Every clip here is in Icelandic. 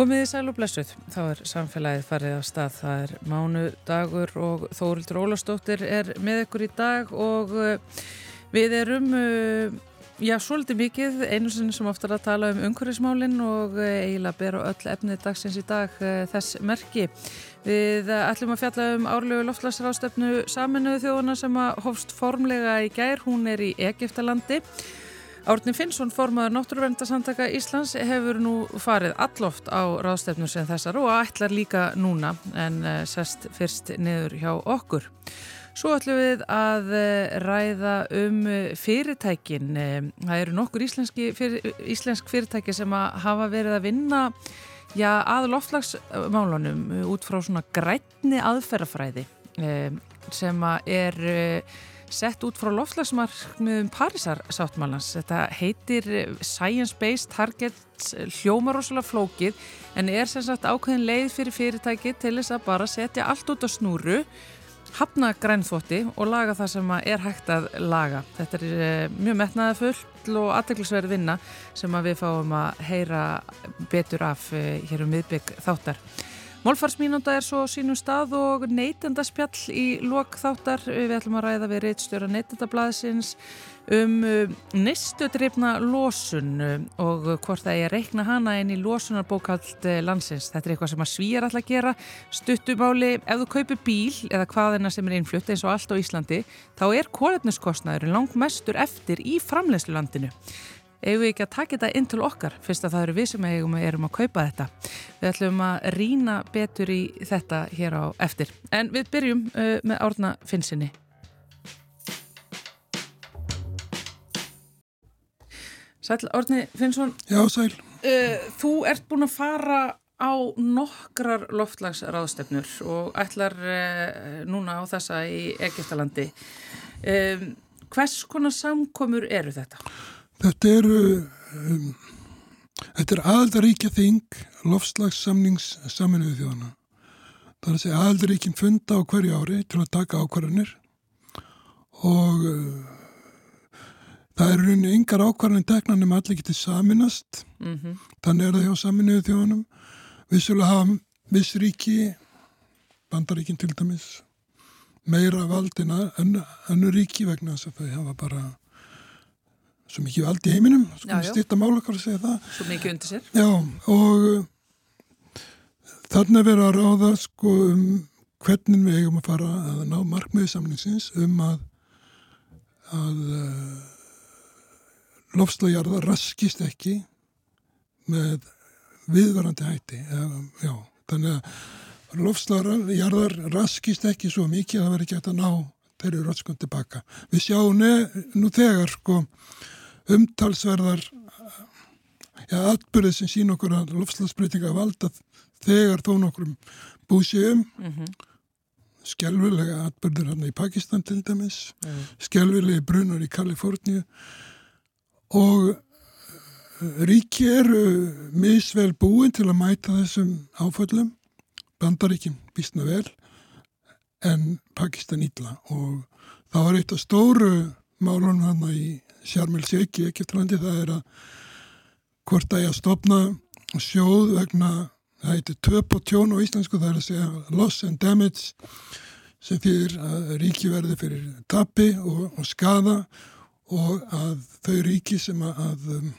Komiði sæl og blessuð, þá er samfélagið farið af stað, það er mánu dagur og Þórildur Ólastóttir er með ykkur í dag og uh, við erum, uh, já, svolítið mikið, einu sinni sem oftar að tala um umhverfismálinn og uh, eiginlega bera öll efnið dagsins í dag þess merki. Við ætlum að fjalla um árlegu loftlagsrástefnu saminuðu þjóðana sem að hófst formlega í gær, hún er í Egiptalandi og Árni Finnsson, formadur Náttúruvendasamtaka Íslands, hefur nú farið alloft á ráðstefnur sem þessar og ætlar líka núna en uh, sest fyrst niður hjá okkur. Svo ætlum við að uh, ræða um fyrirtækin. Uh, það eru nokkur fyrir, íslensk fyrirtæki sem hafa verið að vinna já, að loftlagsmálunum út frá svona grætni aðferðafræði sem er sett út frá loftlagsmarkmiðum Parísar sáttmálans. Þetta heitir Science Based Targets hljómar rosalega flókið en er sem sagt ákveðin leið fyrir fyrirtæki til þess að bara setja allt út á snúru hafna grænþótti og laga það sem er hægt að laga. Þetta er eh, mjög metnaða full og aðteglisverð vinna sem að við fáum að heyra betur af eh, hér um miðbygg þáttar. Málfarsmínúnda er svo sínum stað og neytendaspjall í lok þáttar. Við ætlum að ræða við reittstjóra neytendablaðsins um uh, nýstudrifna losun uh, og hvort það er að reikna hana inn í losunarbókald uh, landsins. Þetta er eitthvað sem að svíjar alltaf að gera. Stuttumáli, ef þú kaupir bíl eða hvaðina sem er innflutt eins og allt á Íslandi, þá er kólefniskostnaður langt mestur eftir í framlegslulandinu eigum við ekki að taka þetta inn til okkar? Fyrst að það eru við sem eigum að erum að kaupa þetta. Við ætlum að rína betur í þetta hér á eftir. En við byrjum uh, með Árna Finnsinni Sæl Árni Finnsson. Já, sæl. Uh, Þú ert búin að fara á nokkrar loftlagsráðstefnur og ætlar uh, núna á þessa í Egiptalandi um, Hvers konar samkomur eru þetta? Þetta eru um, er aðaldaríkja þing lofslagssamnings saminuðu þjóðana. Það er að segja aðaldaríkinn funda á hverju ári til að taka ákvarðanir og uh, það eru rauninni yngar ákvarðanir teknan um allir getið saminast mm -hmm. þannig er það hjá saminuðu þjóðanum vissulega hafa viss ríki bandaríkinn til dæmis meira vald en önnu ríki vegna þess að þau hafa bara svo mikið vald í heiminum, sko styrta málakar að segja það. Svo mikið undir sér. Já, og uh, þarna verður að ráða sko um hvernig við eigum að fara að ná markmiði samlingsins um að að uh, lofslajarða raskist ekki með viðvarandi hætti. Já, þannig að lofslajarðar raskist ekki svo mikið að það verður ekki hægt að ná þeirri rötskum tilbaka. Við sjáum nú þegar sko umtalsverðar ja, atbyrðið sem sín okkur að lofslagsbreytinga valda þegar þó nokkrum búsið um mm -hmm. skjálfilega atbyrðir hann í Pakistan til dæmis. Mm -hmm. skjálfilegi brunar í Kaliforníu. Og eh, ríki eru misvel búin til að mæta þessum áföllum. Bandaríkinn býstna vel en Pakistan ítla og það var eitt af stóru málunum hann í Sjarmil Sjeiki, Egiptalandi, það er að hvort að ég að stopna sjóð vegna, það heitir töp og tjón á íslensku, það er að segja loss and damage sem fyrir að ríki verði fyrir tapi og, og skada og að þau ríki sem að, að um,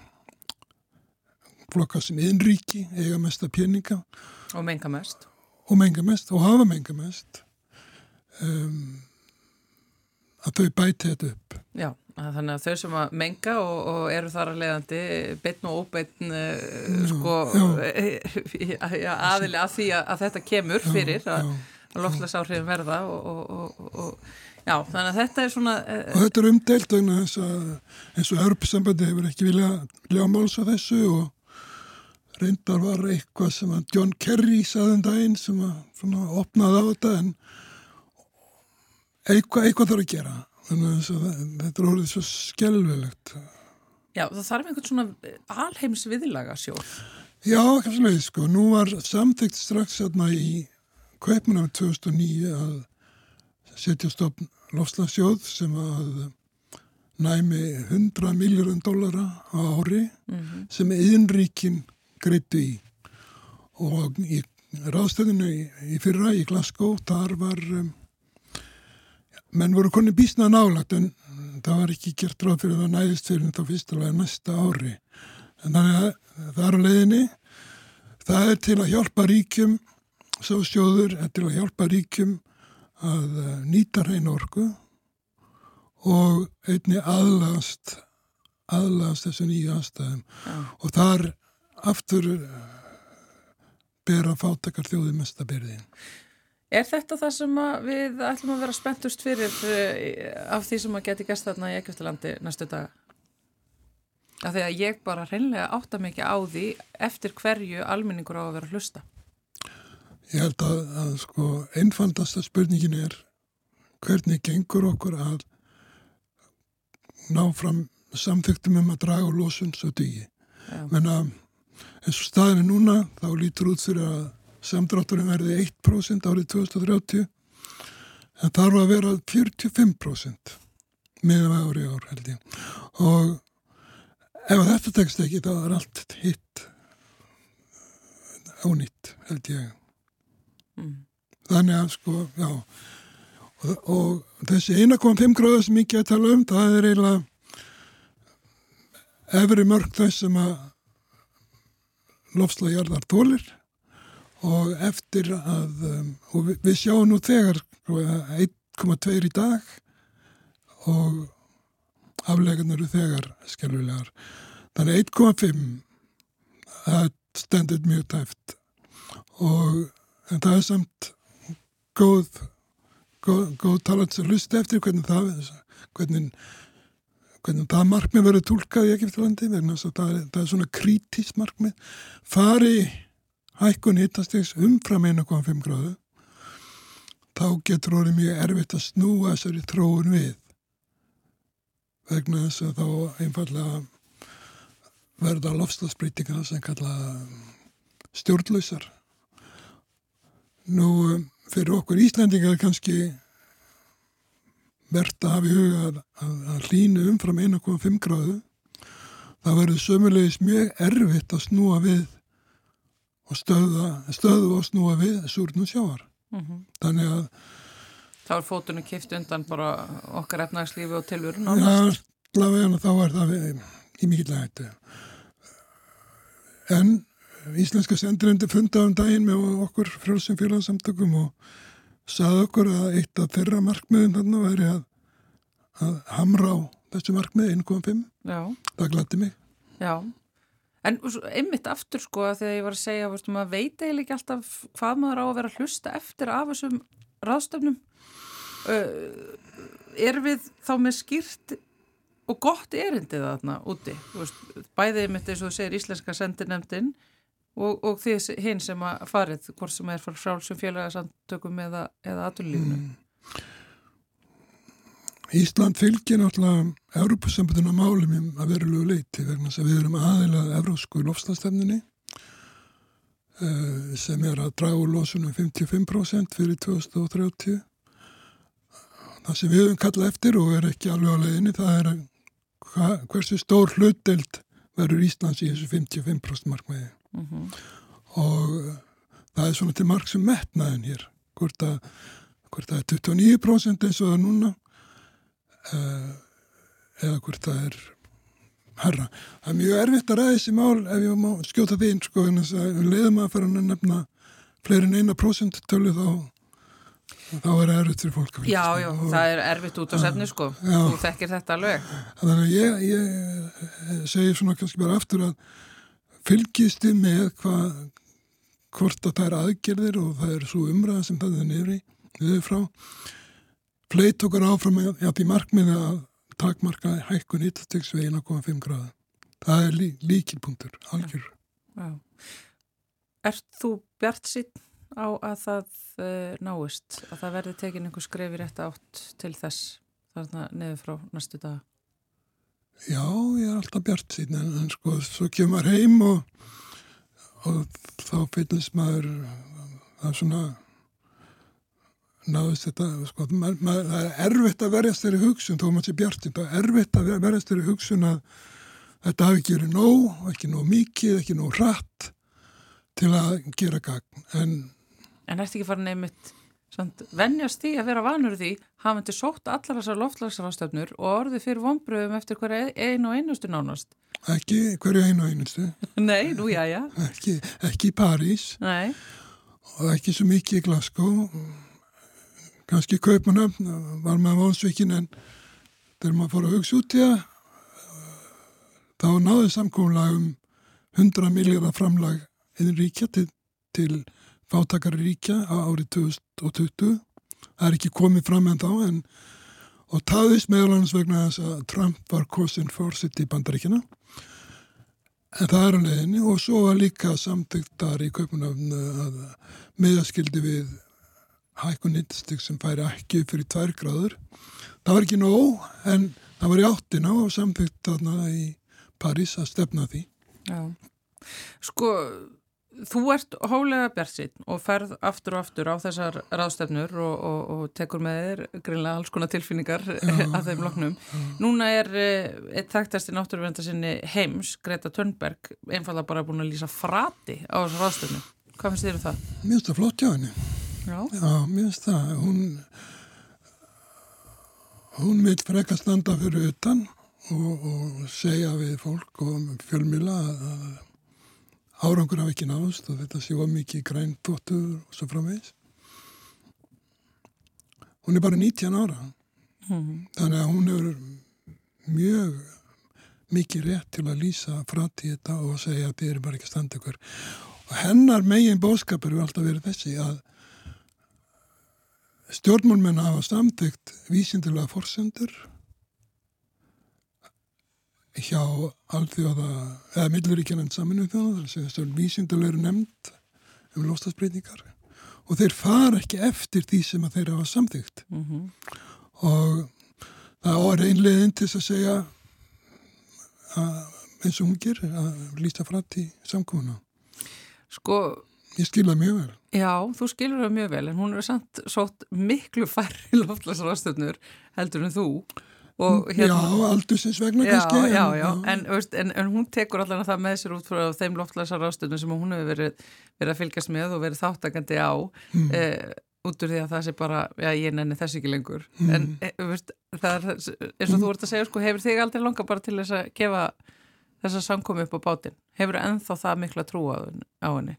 flokka sem innríki eiga mest að peninga. Og menga mest. Og menga mest og hafa menga mest um, að þau bæti þetta upp. Já Þannig að þau sem að menga og, og eru þar að leiðandi beitn og óbeitn uh, sko, ja, aðili að því að, að þetta kemur fyrir að, loftlæsáhrifin verða og, og, og já, þannig að þetta er svona uh, Og þetta er umdelt eins og Europasambandi hefur ekki viljað vilja máls á þessu og reyndar var eitthvað sem að John Kerry saðum daginn sem að svona, opnaði á þetta en eitthvað, eitthvað þarf að gera þannig að þetta er orðið svo skelvelegt Já, það þarf einhvern svona alheims viðlaga sjóð Já, kannski leið, sko, nú var samþygt strax aðna í kveipmunum 2009 að setja stofn lofslagsjóð sem að næmi 100 miljórum dólara á ári mm -hmm. sem innríkin greitu í. Og í ráðstöðinu í, í fyrra í Glasgow, þar var um, menn voru konni bísna nálagt en það var ekki gert ráð fyrir það næðist fyrir þá fyrstulega næsta ári en þannig að það er á leiðinni það er til að hjálpa ríkjum svo sjóður er til að hjálpa ríkjum að uh, nýta hrein orku og einni aðlast aðlast þessu nýju aðstæðum Já. og þar aftur uh, bera fátakar þjóði mesta byrðin. Er þetta það sem við ætlum að vera spenntust fyrir uh, af því sem að geti gæst þarna í Egyptalandi næstu daga? Af því að ég bara hreinlega átta mikið á því eftir hverju almenningur á að vera hlusta. Ég held að, að sko einfaldasta spurningin er hvernig gengur okkur að ná fram samþyktum um að draga úr losun svo degi. Menna eins og staðinu núna þá lítur út fyrir að samdrátturinn verði 1% árið 2030 en þarf að vera 45% meðan ári ár held ég. Og ef þetta tekst ekki þá er allt hitt ónýtt held ég. Mm. þannig að sko já. Og, og þessi 1,5 gráða sem ég get að tala um það er eiginlega efri mörg þess sem að lofslajarðar tólir og eftir að um, og við, sjáum nú þegar sko, 1,2 í dag og aflegarnir eru þegar skelvilegar þannig 1,5 það stendur mjög tæft og það er samt góð góð, góð talat sem hlusti eftir hvernig það hvernig, hvernig það markmið verður tólkað í Egiptalandi vegna þess að það er, það er svona krítis markmið. Fari hækkun hittastegs umfram 1,5 gráðu þá getur orðið mjög erfitt að snúa þessari tróun við vegna þess að þá einfallega verða lofslagsbreytingar sem kalla stjórnlausar Nú, fyrir okkur Íslandingar kannski verðt að hafa í huga að, að, að hlínu umfram 1,5 gráðu. Það verður sömulegis mjög erfitt að snúa við og stöða, stöðu og snúa við súrnum sjáar. Mm -hmm. Þannig að Þá er fótunum kipt undan bara okkar efnagslífi og tilvörun Já, allavega þá er það við, í mikilvæg hættu. En íslenska sendirendi fundaði um daginn með okkur frjálsum félagsamtökum og saði okkur að eitt af þeirra markmiðin þarna væri að, að hamra á þessu markmið 1.5. Það glætti mig. Já, en einmitt aftur sko að þegar ég var að segja að maður veit eiginlega ekki alltaf hvað maður á að vera að hlusta eftir af þessum ráðstöfnum. Uh, er við þá með skýrt og gott erindið þarna úti? Bæðið mitt eins og þú segir íslenska sendinemdinn Og, og því hinn sem að farið, hvort sem er frá frálsum félagsamtökum eða, eða aturlífunu? Mm. Ísland fylgir náttúrulega Európa-sambunduna málum um að verulegu leiti vegna þess að við erum aðeilað Evrósku lofstafstefninni uh, sem er að draga úr losunum 55% fyrir 2030. Það sem við höfum kallað eftir og er ekki alveg á leiðinni það er hva, hversu stór hlutdelt verður Íslands í þessu 55% markmiði. Mm -hmm. og það er svona til marg sem metnaðin hér hvort að, hvort að er 29% eins og það núna eða hvort það er herra. Það er mjög erfitt að ræða þessi mál ef ég má skjóta því einn sko en þess að leiðum að fara að nefna fleirin eina prosent tölu þá þá er erfitt fyrir fólk Já, já, og, það er erfitt út á sefni sko. já, þú þekkir þetta alveg. Þannig að ég, ég segi svona kannski bara aftur að fylgist þið með hvað hvort að það er aðgerðir og það er svo umræða sem það er nefri við frá fleit okkar áfram að því markmiði að takmarka hækkun hittastegs við 1,5 gráða það er lí, líkilpunktur, algjör. Já. Ert þú bjart sín á að það uh, náist, að það verði tekin einhver skrefi rétt átt til þess þarna neður frá næstu daga? Já, ég er alltaf bjart sín en, en sko, svo kemur heim og, og þá finnst maður það er svona náðist þetta sko, það er erfitt að verjast þeirri hugsun þó maður sé bjart sín, það er erfitt að verjast þeirri hugsun að þetta hafi ekki verið nóg, ekki nóg mikið, ekki nóg rætt til að gera gagn en En ertu ekki farin einmitt vennjast því að vera vanur því hafandi sótt allar þessar loftlagsrástöfnur og orðið fyrir vonbröðum eftir hverja einu og einustu nánast? Ekki hverju einu og einustu. Nei, nú já, já. Ekki, ekki París Nei. og ekki svo mikið í Glasgow. Kanski Kaupanöfn var maður vonsvikin en þegar maður fór að hugsa út í það þá náði samkómulega um 100 miljardar framlag einn ríkja til, til fátakari ríkja á árið 2020. Það er ekki komið fram en þá en og taðist meðal hans vegna þess að Trump var kosin fórsitt í bandaríkina en það er á leðinni og svo var líka samtöktar í köpunafn að meðaskildi við hækkun nýttstík sem færi ekki fyrir tvær gráður. Það var ekki nóg en það var í áttina og samtökt þarna í París að stefna því. Já, sko þú ert hólega björnsinn og ferð aftur og aftur á þessar ráðstefnur og, og, og tekur með þér greinlega alls konar tilfinningar af þeim loknum. Núna er eh, eitt þekktast í náttúruverndar sinni heims, Greta Thunberg, einfalda bara búin að lýsa frati á þessar ráðstefnu. Hvað finnst þér um það? Finnst það flott hjá henni. Já. Já, mér finnst það. Hún, hún vil freka standa fyrir utan og, og segja við fólk og fjölmila að árangur hafa ekki náðust og þetta sé var mikið græn tóttur og svo framvegis. Hún er bara 19 ára Mm. þannig að hún hefur mjög mikið rétt til að lýsa frati þetta og segja að þið eru bara ekki að standa ykkur. Og hennar megin bóðskapur hefur alltaf verið þessi að stjórnmálmenn hafa samtökt vísindilega forsendur hjá alþjóða, eða milliríkjanan saminu þjóða, þess að vísindulegur nefnd um lostasbreytingar og þeir fara ekki eftir því sem að þeir hafa samþygt Mm -hmm. og það var einleginn til að segja að, eins og hún gerir að lýsta frætt í samkóna. Sko, Ég skilða mjög vel. já, þú skilur það mjög vel en hún er samt sótt miklu færri loftlagsrástöfnur heldur en þú og Já, aldursins vegna Já, kannski. já, já, en, veist, en, en hún tekur allan það með sér út frá þeim loftlagsarástöfnum sem hún hefur verið, verið að fylgjast með og verið þáttakandi á Mm. eh, út úr því að það sé bara, já, ég nenni þess ekki lengur Mm. en eh, veist, það er eins og þú ert að segja, sko, hefur þig aldrei langa bara til þess að gefa þess að samkomi upp á bátinn, hefur ennþá það mikla trú á henni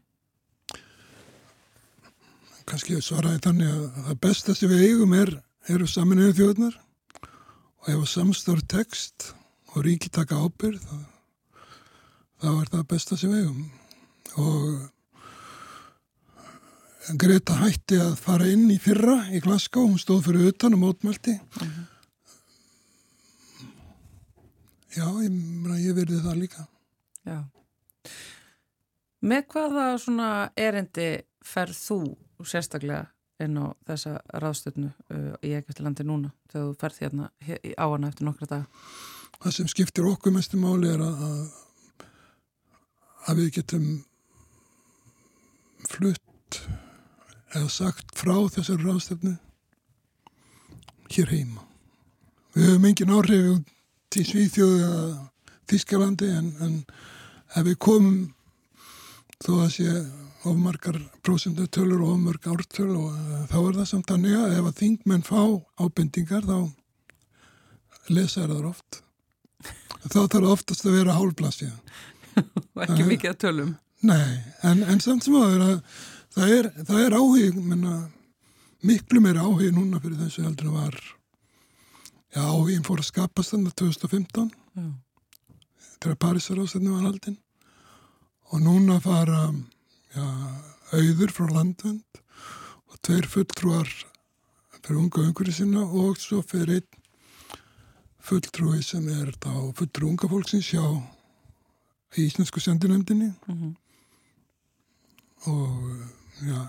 Kannski svaraði þannig að það besta sem við eigum er, eru saminuðu þjóðnar og ef samstór text og ríki taka ábyrð þá, þá er það besta sem við eigum. Og Greta hætti að fara inn í fyrra í Glasgow, hún stóð fyrir utan og mótmælti. Já, ég, ég verði það líka. Já. Með hvaða svona erindi ferð þú sérstaklega inn á þessa ráðstöfnu uh, í Egeftilandi núna þegar þú ferð hérna á hana eftir nokkra dag Það sem skiptir okkur mestu máli er að, að, að við getum flutt eða sagt frá þessar ráðstefnu hér heima. Við höfum engin áhrif í Svíþjóðu eða Þískalandi en, en ef við komum þó að sé ofmarkar prósendu tölur og ofmark ártöl og uh, þá er það samt að ef að þingmenn fá ábendingar þá lesa þær oft þá þarf oftast að vera hálfblasja. og ekki mikið að tölum Nei, en, en samt sem að það er, það er áhug, menna, miklu meira áhug núna fyrir þessu heldur var, já, áhugin fór að skapast þannig 2015 Já. þegar Parísar ástæðinu var haldinn og núna fara, já, auður frá landvend og tveir fulltrúar fyrir unga umhverju sinna og svo fyrir einn fulltrúi sem er þá fulltrú unga fólksins hjá Íslensku sendinöndinni Mhm. og já,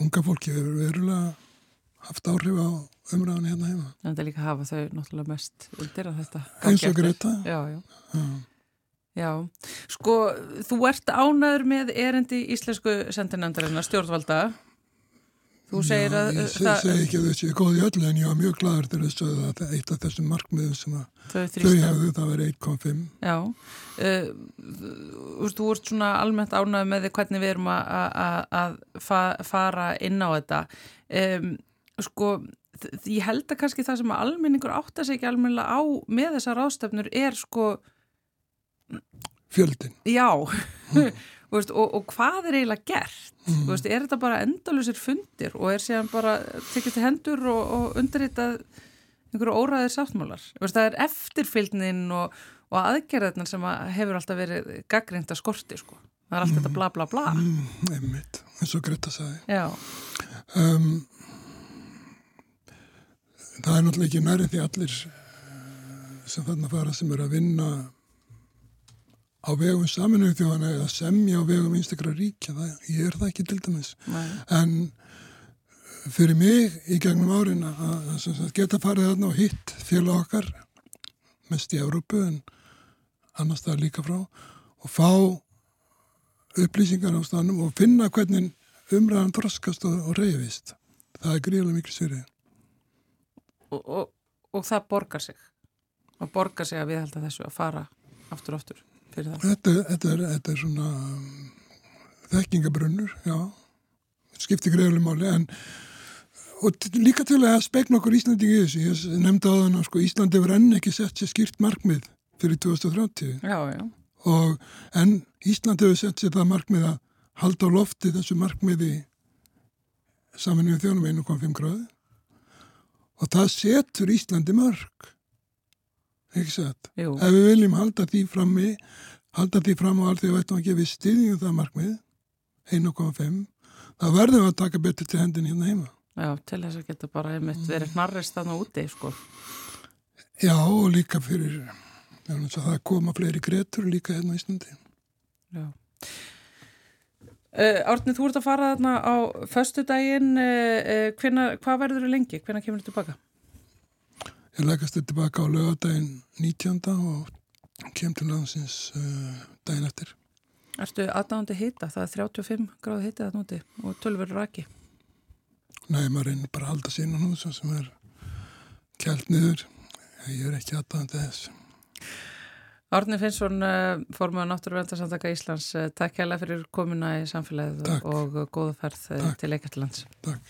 unga fólki hefur verulega haft áhrif á umræðan hérna heima. en það líka hafa þau náttúrulega mest undir að þetta Eins og. Greta. Já, já Já. Já, sko, þú ert ánæður með erindi íslensku sendinefndarinnar stjórnvalda. Þú segir Já, að ég seg, segi ekki að þau séu góð í öllu en ég var mjög gladur til þess að það- eitt af þessum markmiðum sem að þau hefðu það verið 1,5 Já, uh, þú ert svona almennt ánægð með því hvernig við erum að- að að- að fa- fara inn á þetta. Um, sko, ég held að kannski það sem að almenningur átta sig ekki almennilega á með þessar ráðstefnur er sko, fjöldin. já, þú veist, og, og hvað er eiginlega gert? Þú veist, er þetta bara endalusir fundir og er síðan bara tekið til hendur og, og undirritað einhverju óræðir sáttmálar? Veist, það er eftirfylgnin og, og aðgerðarnar sem að hefur alltaf verið gaggrind að skorti, sko. Það er allt þetta bla bla bla. Mm, einmitt, eins og Greta sagði. Já, Um, það er náttúrulega ekki nærið því allir eh, sem þarna fara sem eru að vinna á vegum saminuðu þjóðana eða semja á vegum einstakra ríkja. Það, ég er það ekki til dæmis. nei, En fyrir mig í gegnum árin að, að geta farið þarna og hitt félag okkar mest í Európu en annars það líka frá og fá upplýsingar á stanum og finna hvernig umræðan þroskast og, og reyfist. Það er gríðilega mikil sverið. og, og, og það borgar sig. Það borgar sig að við held þessu að fara aftur og aftur fyrir það. Þetta, þetta, er, þetta er svona um, þekkingabrunnur, já, skiptir greiðlega máli en og líka til að spekna okkur Íslandingi þessu, ég nefndi á þann sko Íslandi hefur enn ekki sett sér skýrt markmið fyrir 2030 Já, já, og en Ísland hefur sett sér það markmið að halda á lofti þessu markmiði saminu við þjónum 1,5 gráði og það setur Íslandi mörg ekki sett jú, ef við viljum halda því frammi halda því fram á allt því að veitum að gefa stiðjum það markmið 1,5 þá verðum við að taka betur til hendin hérna heima já, til þess að geta bara einmitt verið hnarrist þannig úti, sko. já og líka fyrir það koma fleiri gretur líka hérna í Íslandi Já. Uh, Árni, þú ert að fara þarna á föstudaginn, uh, uh, hvað verður þau lengi? Hvenær kemur þú tilbaka? Ég lækast þetta tilbaka á lögadaginn 19. og kem til landsins uh, daginn eftir. Ertu aðdáðandi hita? Það er 35 gráði hita þarna úti og tölfur raki. Nei, maður reynir bara að halda sín og nú sem er kjælt niður. Ég er ekki aðdáðandi þess. Árni Finnsson, uh, formuða Náttúruvendarsamtaka Íslands, uh, takk hérlega fyrir komuna í samfélagið Takk. og góða Takk. til Eikatlands. Takk.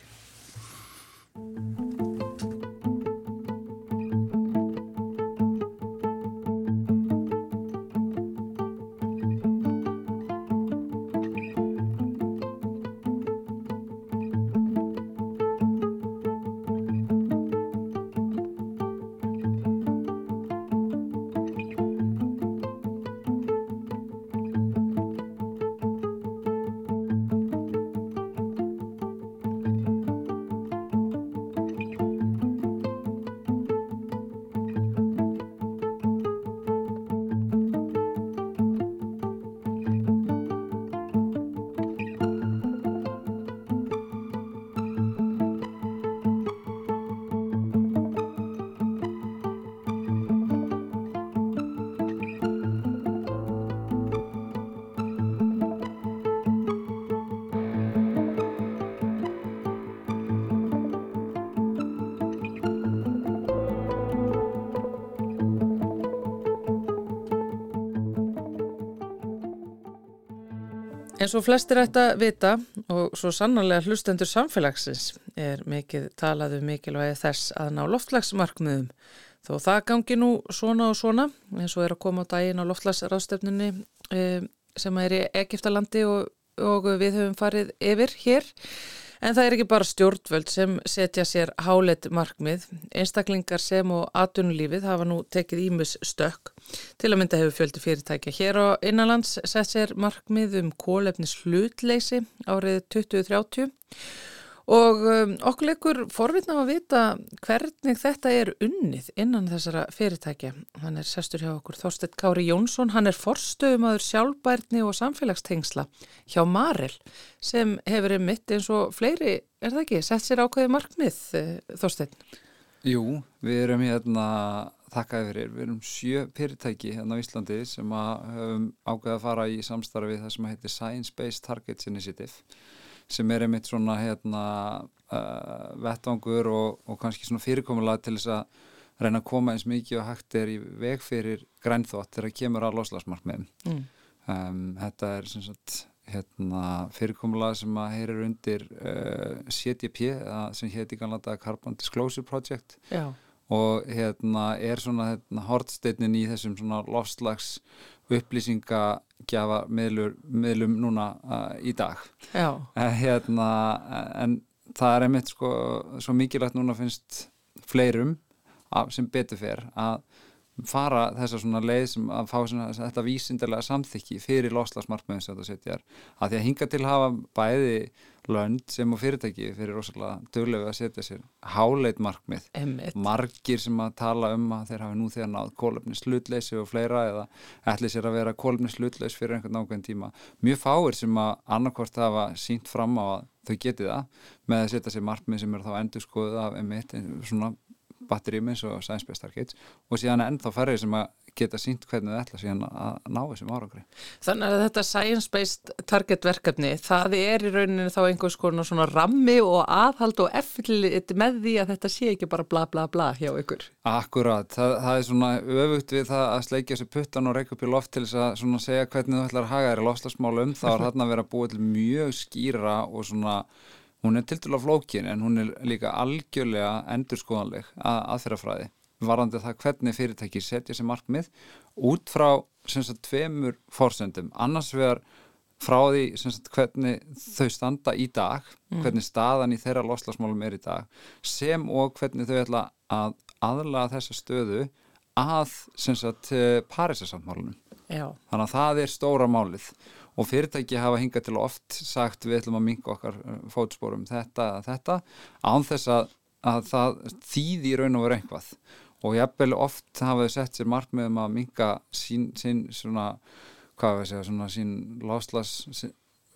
En svo flestir ætti að vita og svo sannarlega hlustendur samfélagsins er mikið talað um mikilvægi þess að ná loftlagsmarkmiðum. Þó það gangi nú svona og svona eins og er að koma á daginn á loftlagsráðstefnunni eh, sem er í Egiptalandi og, og við höfum farið yfir hér. En það er ekki bara stjórnvöld sem setja sér háleitt markmið. Einstaklingar sem og atvinnulífið hafa nú tekið ímis stökk. Til að mynda hefur fjöldi fyrirtækja hér á innanlands sett sér markmið um kólefnis hlutleysi árið 2030 og um, okkur leikur forvitna á að vita hvernig þetta er unnið innan þessara fyrirtækja. Hann er sestur hjá okkur Þorstedt Kári Jónsson, hann er forstöðumadur sjálfbærni og samfélagstengsla hjá Marel sem hefur einmitt eins og fleiri, er það ekki, sett sér ákveði markmið eh, Þorstedt? Jú, við erum hérna þakkaði fyrir, við erum sjö fyrirtæki hérna á Íslandi sem að höfum ákveða að fara í samstarfi það sem heitir Science Based Targets Initiative sem er einmitt svona hérna uh, vettvangur og, og kannski svona fyrirkomulega til þess að reyna að koma eins mikið og hægt er í veg fyrir grænþótt þegar kemur að loslasmarkmiðum mm. um, þetta er sem sagt hérna, fyrirkomulega sem að heyrir undir uh, CDP sem hétti kannlega Carbon Disclosure Project Já. og hérna er svona hérna, hortsteinin í þessum svona lofslags upplýsingagjafa miðlum núna uh, í dag. Uh, hérna, en það er einmitt sko, svo mikilvægt núna finnst fleirum sem betur fer að fara þessa svona leið sem að fá svona, þetta vísindilega samþykki fyrir loslasmarkmiðum sem þetta setjar að því að hinga til að hafa bæði lönd sem og fyrirtæki fyrir rosalega döglegu að setja sér háleit markmið, Einmitt. margir sem að tala um að þeir hafi nú þegar náð kólöfni slutleysi og fleira eða ætli sér að vera kólöfni slutleys fyrir einhvern nákvæm tíma. Mjög fáir sem að annarkvort hafa sínt fram á að þau geti það með að setja sér markmið sem er þá endur skoðuð af emitt svona batterjum eins og Science Based Targets og síðan er ennþá færrið sem að geta sínt hvernig það ætla síðan að ná þessum árangri. Þannig að þetta Science Based Target verkefni, það er í rauninu þá einhvers konar svona rammi og aðhald og eftirlit með því að þetta sé ekki bara bla bla bla hjá ykkur. Akkurat, það, það er svona öfugt við það að sleikja sér puttan og reyka upp í loft til þess að svona segja hvernig þú ætlar að haga þér í lofslagsmálum, þá er þarna að vera búið til mjög skýra og svona hún er til dæla flókin en hún er líka algjörlega endurskoðanleg að aðferðafræði varandi það hvernig fyrirtæki setja sér markmið út frá sagt, tveimur fórsöndum annars vegar frá því sagt, hvernig þau standa í dag mm. hvernig staðan í þeirra loslasmálum er í dag sem og hvernig þau ætla að aðlaga þessa stöðu að eh, Parísasamtmálunum þannig að það er stóra málið og fyrirtæki hafa hingað til oft sagt við ætlum að minga okkar uh, fótsporum þetta, þetta, án þess að, að það þýði í raun og veru einhvað og jafnvel oft hafa þau sett sér markmiðum að minga sín, sín svona, hvað veist ég, svona sín láslas,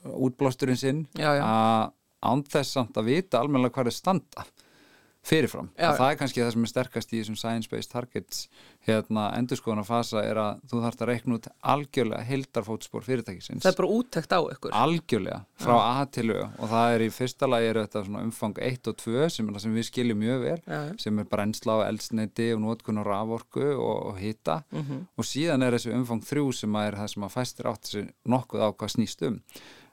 útblásturinn sinn að án þess að vita almenna hvað er standa fyrirfram. Það er kannski það sem er sterkast í þessum science-based targets. Hérna endurskoðan að fasa er að þú þarfst að reikna út algjörlega hildarfótspór fyrirtækisins. Það er bara úttækt á ykkur. Algjörlega, frá Já. A til Ö. Og það er í fyrsta lagi er þetta umfang 1 og 2 sem er sem við skiljum mjög vel Já. sem er brennsla á eldsneiti og nótkun og raforku og, og hita. Mm -hmm. og síðan er þessu umfang 3 sem er það sem að fæstir átt þessi nokkuð á hvað snýst um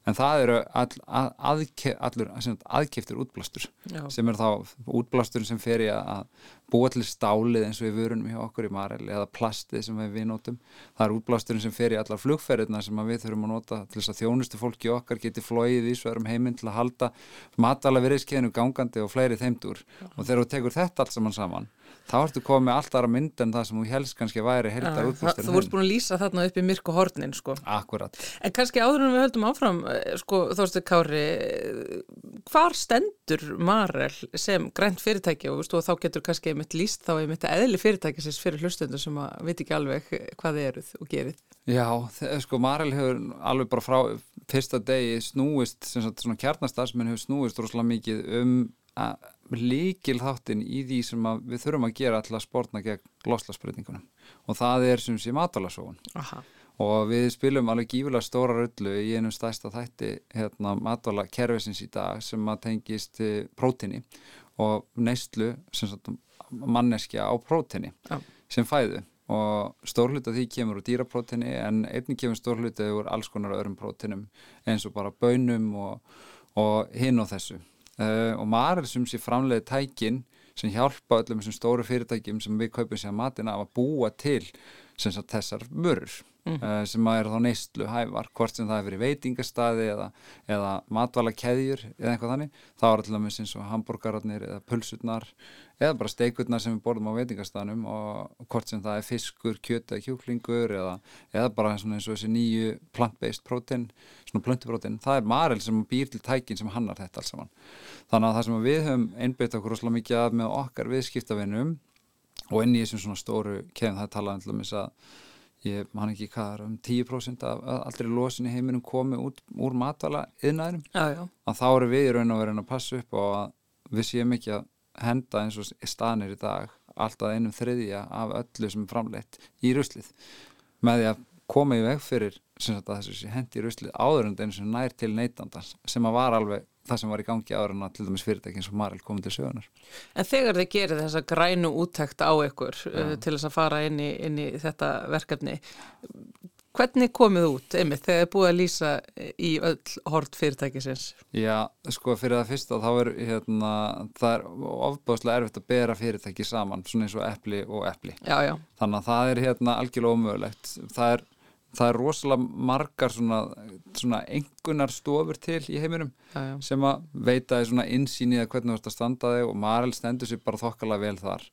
en það eru all, að, aðke, allur aðkeftur útblástur Já. sem er þá útblástur sem fer í að búa til stálið eins og við vörunum hjá okkur í Marel eða plastið sem við notum. Það er útblásturinn sem fer í allar flugferðina sem við þurfum að nota til þess að þjónustu fólki okkar geti flóið í sverum heiminn til að halda matala veriðskeiðinu gangandi og fleiri þeimdur og þegar þú tekur þetta allt saman saman þá ertu komið með alltaf aðra mynd en það sem þú helst kannski væri heldar útbústur Þú vart búin að lýsa þarna upp í myrku hornin sko. Akkurat. En kannski áður en við höldum áfram eh, sko, þóstu Kári hvar stendur Marel sem grænt fyrirtæki? Og, og þá getur kannski einmitt lýst þá einmitt eðli fyrirtæki sem fyrir hlustundur sem að veit ekki alveg hvað þið eruð og gerið. Já, sko Marel hefur alveg bara frá fyrsta degi snúist, sagt, svona kjarnastarfsmenn hefur snúist rosalega mikið um að líkil þáttin í því sem við þurfum að gera alltaf spórna gegn loslasbreytingunum og það er sem sé matalasóun og við spilum alveg gífulega stóra rullu í einum stæsta þætti hérna, matala kervisins í dag sem að tengist prótini og neistlu manneskja á prótini ja. sem fæðu. Og stórluta því kemur úr dýraprótini en einnig kemur stórluta úr alls konar öðrum prótinum eins og bara bönum og, og hinn og þessu uh, og Marel sem sé framleiði tækin sem hjálpa öllum þessum stóru fyrirtækjum sem við kaupum sér matina að búa til sagt, þessar mörur mm. uh, sem að eru þá neistlu hævar hvort sem það er fyrir veitingastadi eða, eða matvala keðjur eða eitthvað þannig þá er alltaf eins og hambúrgararnir eða pulsurnar eða bara steikurnar sem við borðum á veitingastanum og hvort sem það er fiskur, kjöt eða kjúklingur eða, eða bara eins og þessi nýju plant-based protein, svona plöntuprótein það er Marel sem býr til tækin sem hannar þetta alls saman. Þannig að það sem við höfum einbeitt okkur rosalega mikið að með okkar viðskiptavinnum og inn í þessum svona stóru kefn það talaði alltaf um þess að ég man ekki hvað er um 10% af allri losin í heiminum komið út úr matvala yðnaðinum, að þá eru við í raun og verið að passa upp og að við séum ekki að henda eins og staðnir í dag alltaf einum þriðja af öllu sem er framleitt í ruslið. Með því að koma í veg fyrir sagt, þessu hendi í ruslið áður en eins og nær til neytandans sem að var alveg það sem var í gangi ára en að til dæmis fyrirtækinn sem Marel komið til sögunar. En þegar þið gerir þessa grænu úttækt á ykkur uh, til þess að fara inn í, inn í þetta verkefni, hvernig komið út, einmitt, þegar þið búið að lýsa í öll hort fyrirtækisins? Já, sko, fyrir það fyrsta þá er, hérna, það er ofbáslega erfitt að bera fyrirtæki saman, svona eins og epli og epli. Já, já. Þannig að það er hérna algjörlega ómögulegt. Það er það er rosalega margar svona, svona engunar stofur til í heiminum já, já. sem að veita svona insýni að hvernig þú ert að standa þig og Marel stendur sér bara þokkalega vel þar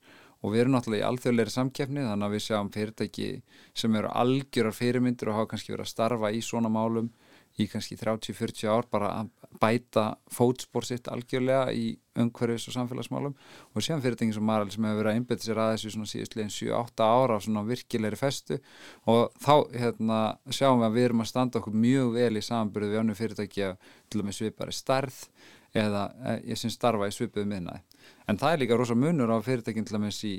og við erum náttúrulega í alþjóðleiri samkeppni þannig að við sjáum fyrirtæki sem eru algjörar fyrirmyndir og hafa kannski verið að starfa í svona málum í kannski 30-40 ár bara bæta fótspór sitt algjörlega í umhverfis og samfélagsmálum. Og séðan fyrirtæki sem Marel sem hefur verið að einbeta sér að þessu svona síðustlegin 7-8 ára á svona virkilegri festu. Og þá hérna, sjáum við að við erum að standa okkur mjög vel í samanbyrðu við önnu fyrirtæki að til og með svipari starð eða eh, ég sem starfa í svipuðu minnaði en það er líka rosa munur á fyrirtækin til og með sí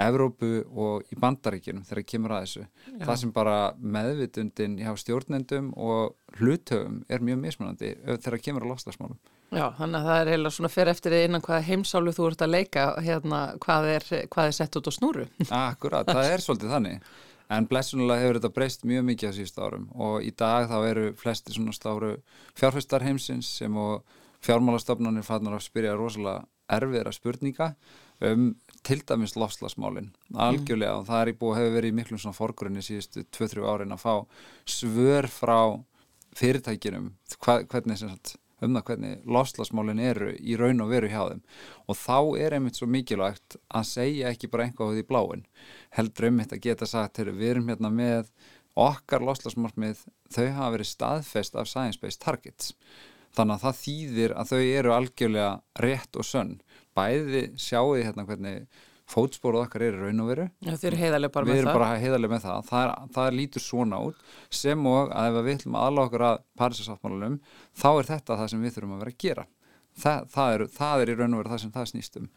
Evrópu og í bandaríkjunum þegar það kemur að þessu. Já. Það sem bara meðvitundin hjá stjórnendum og hlutöfum er mjög mismunandi þegar það kemur að loslasmálum. Já, þannig að það er heila svona fyrir eftir innan hvaða heimsálu þú ert að leika hérna hvað er, hvað er sett út á snúru. Akkurat, það er svolítið þannig. En blessunulega hefur þetta breyst mjög mikið á síðust árum og í dag þá eru flesti svona stáru fjárfæstar heimsins sem og fjármálastofnarnir fannar að spyrja rosalega erfiðra spurninga um til dæmis lofslagsmálinn algjörlega og það er í búið hefur verið í miklum svona forgrunni síðustu 2-3 árin að fá svör frá fyrirtækinum hvernig sagt, um það hvernig lofslagsmálinn eru í raun og veru hjá þeim. Og þá er einmitt svo mikilvægt að segja ekki bara einhvað í bláin heldur einmitt að geta sagt við erum hérna með okkar lofslagsmálmið þau hafa verið staðfest af Science Based Targets. Þannig að það þýðir að þau eru algjörlega rétt og sönn bæði sjáu því hérna hvernig fótspóruð okkar er í raun og veru. Við erum bara heiðarlega með það. Það, er, það lítur svona út sem og að ef við ætlum aðláð okkur að Parísasáttmálunum þá er þetta það sem við þurfum að vera að gera. Það, það, er, það er í raun og veru það sem það snýstum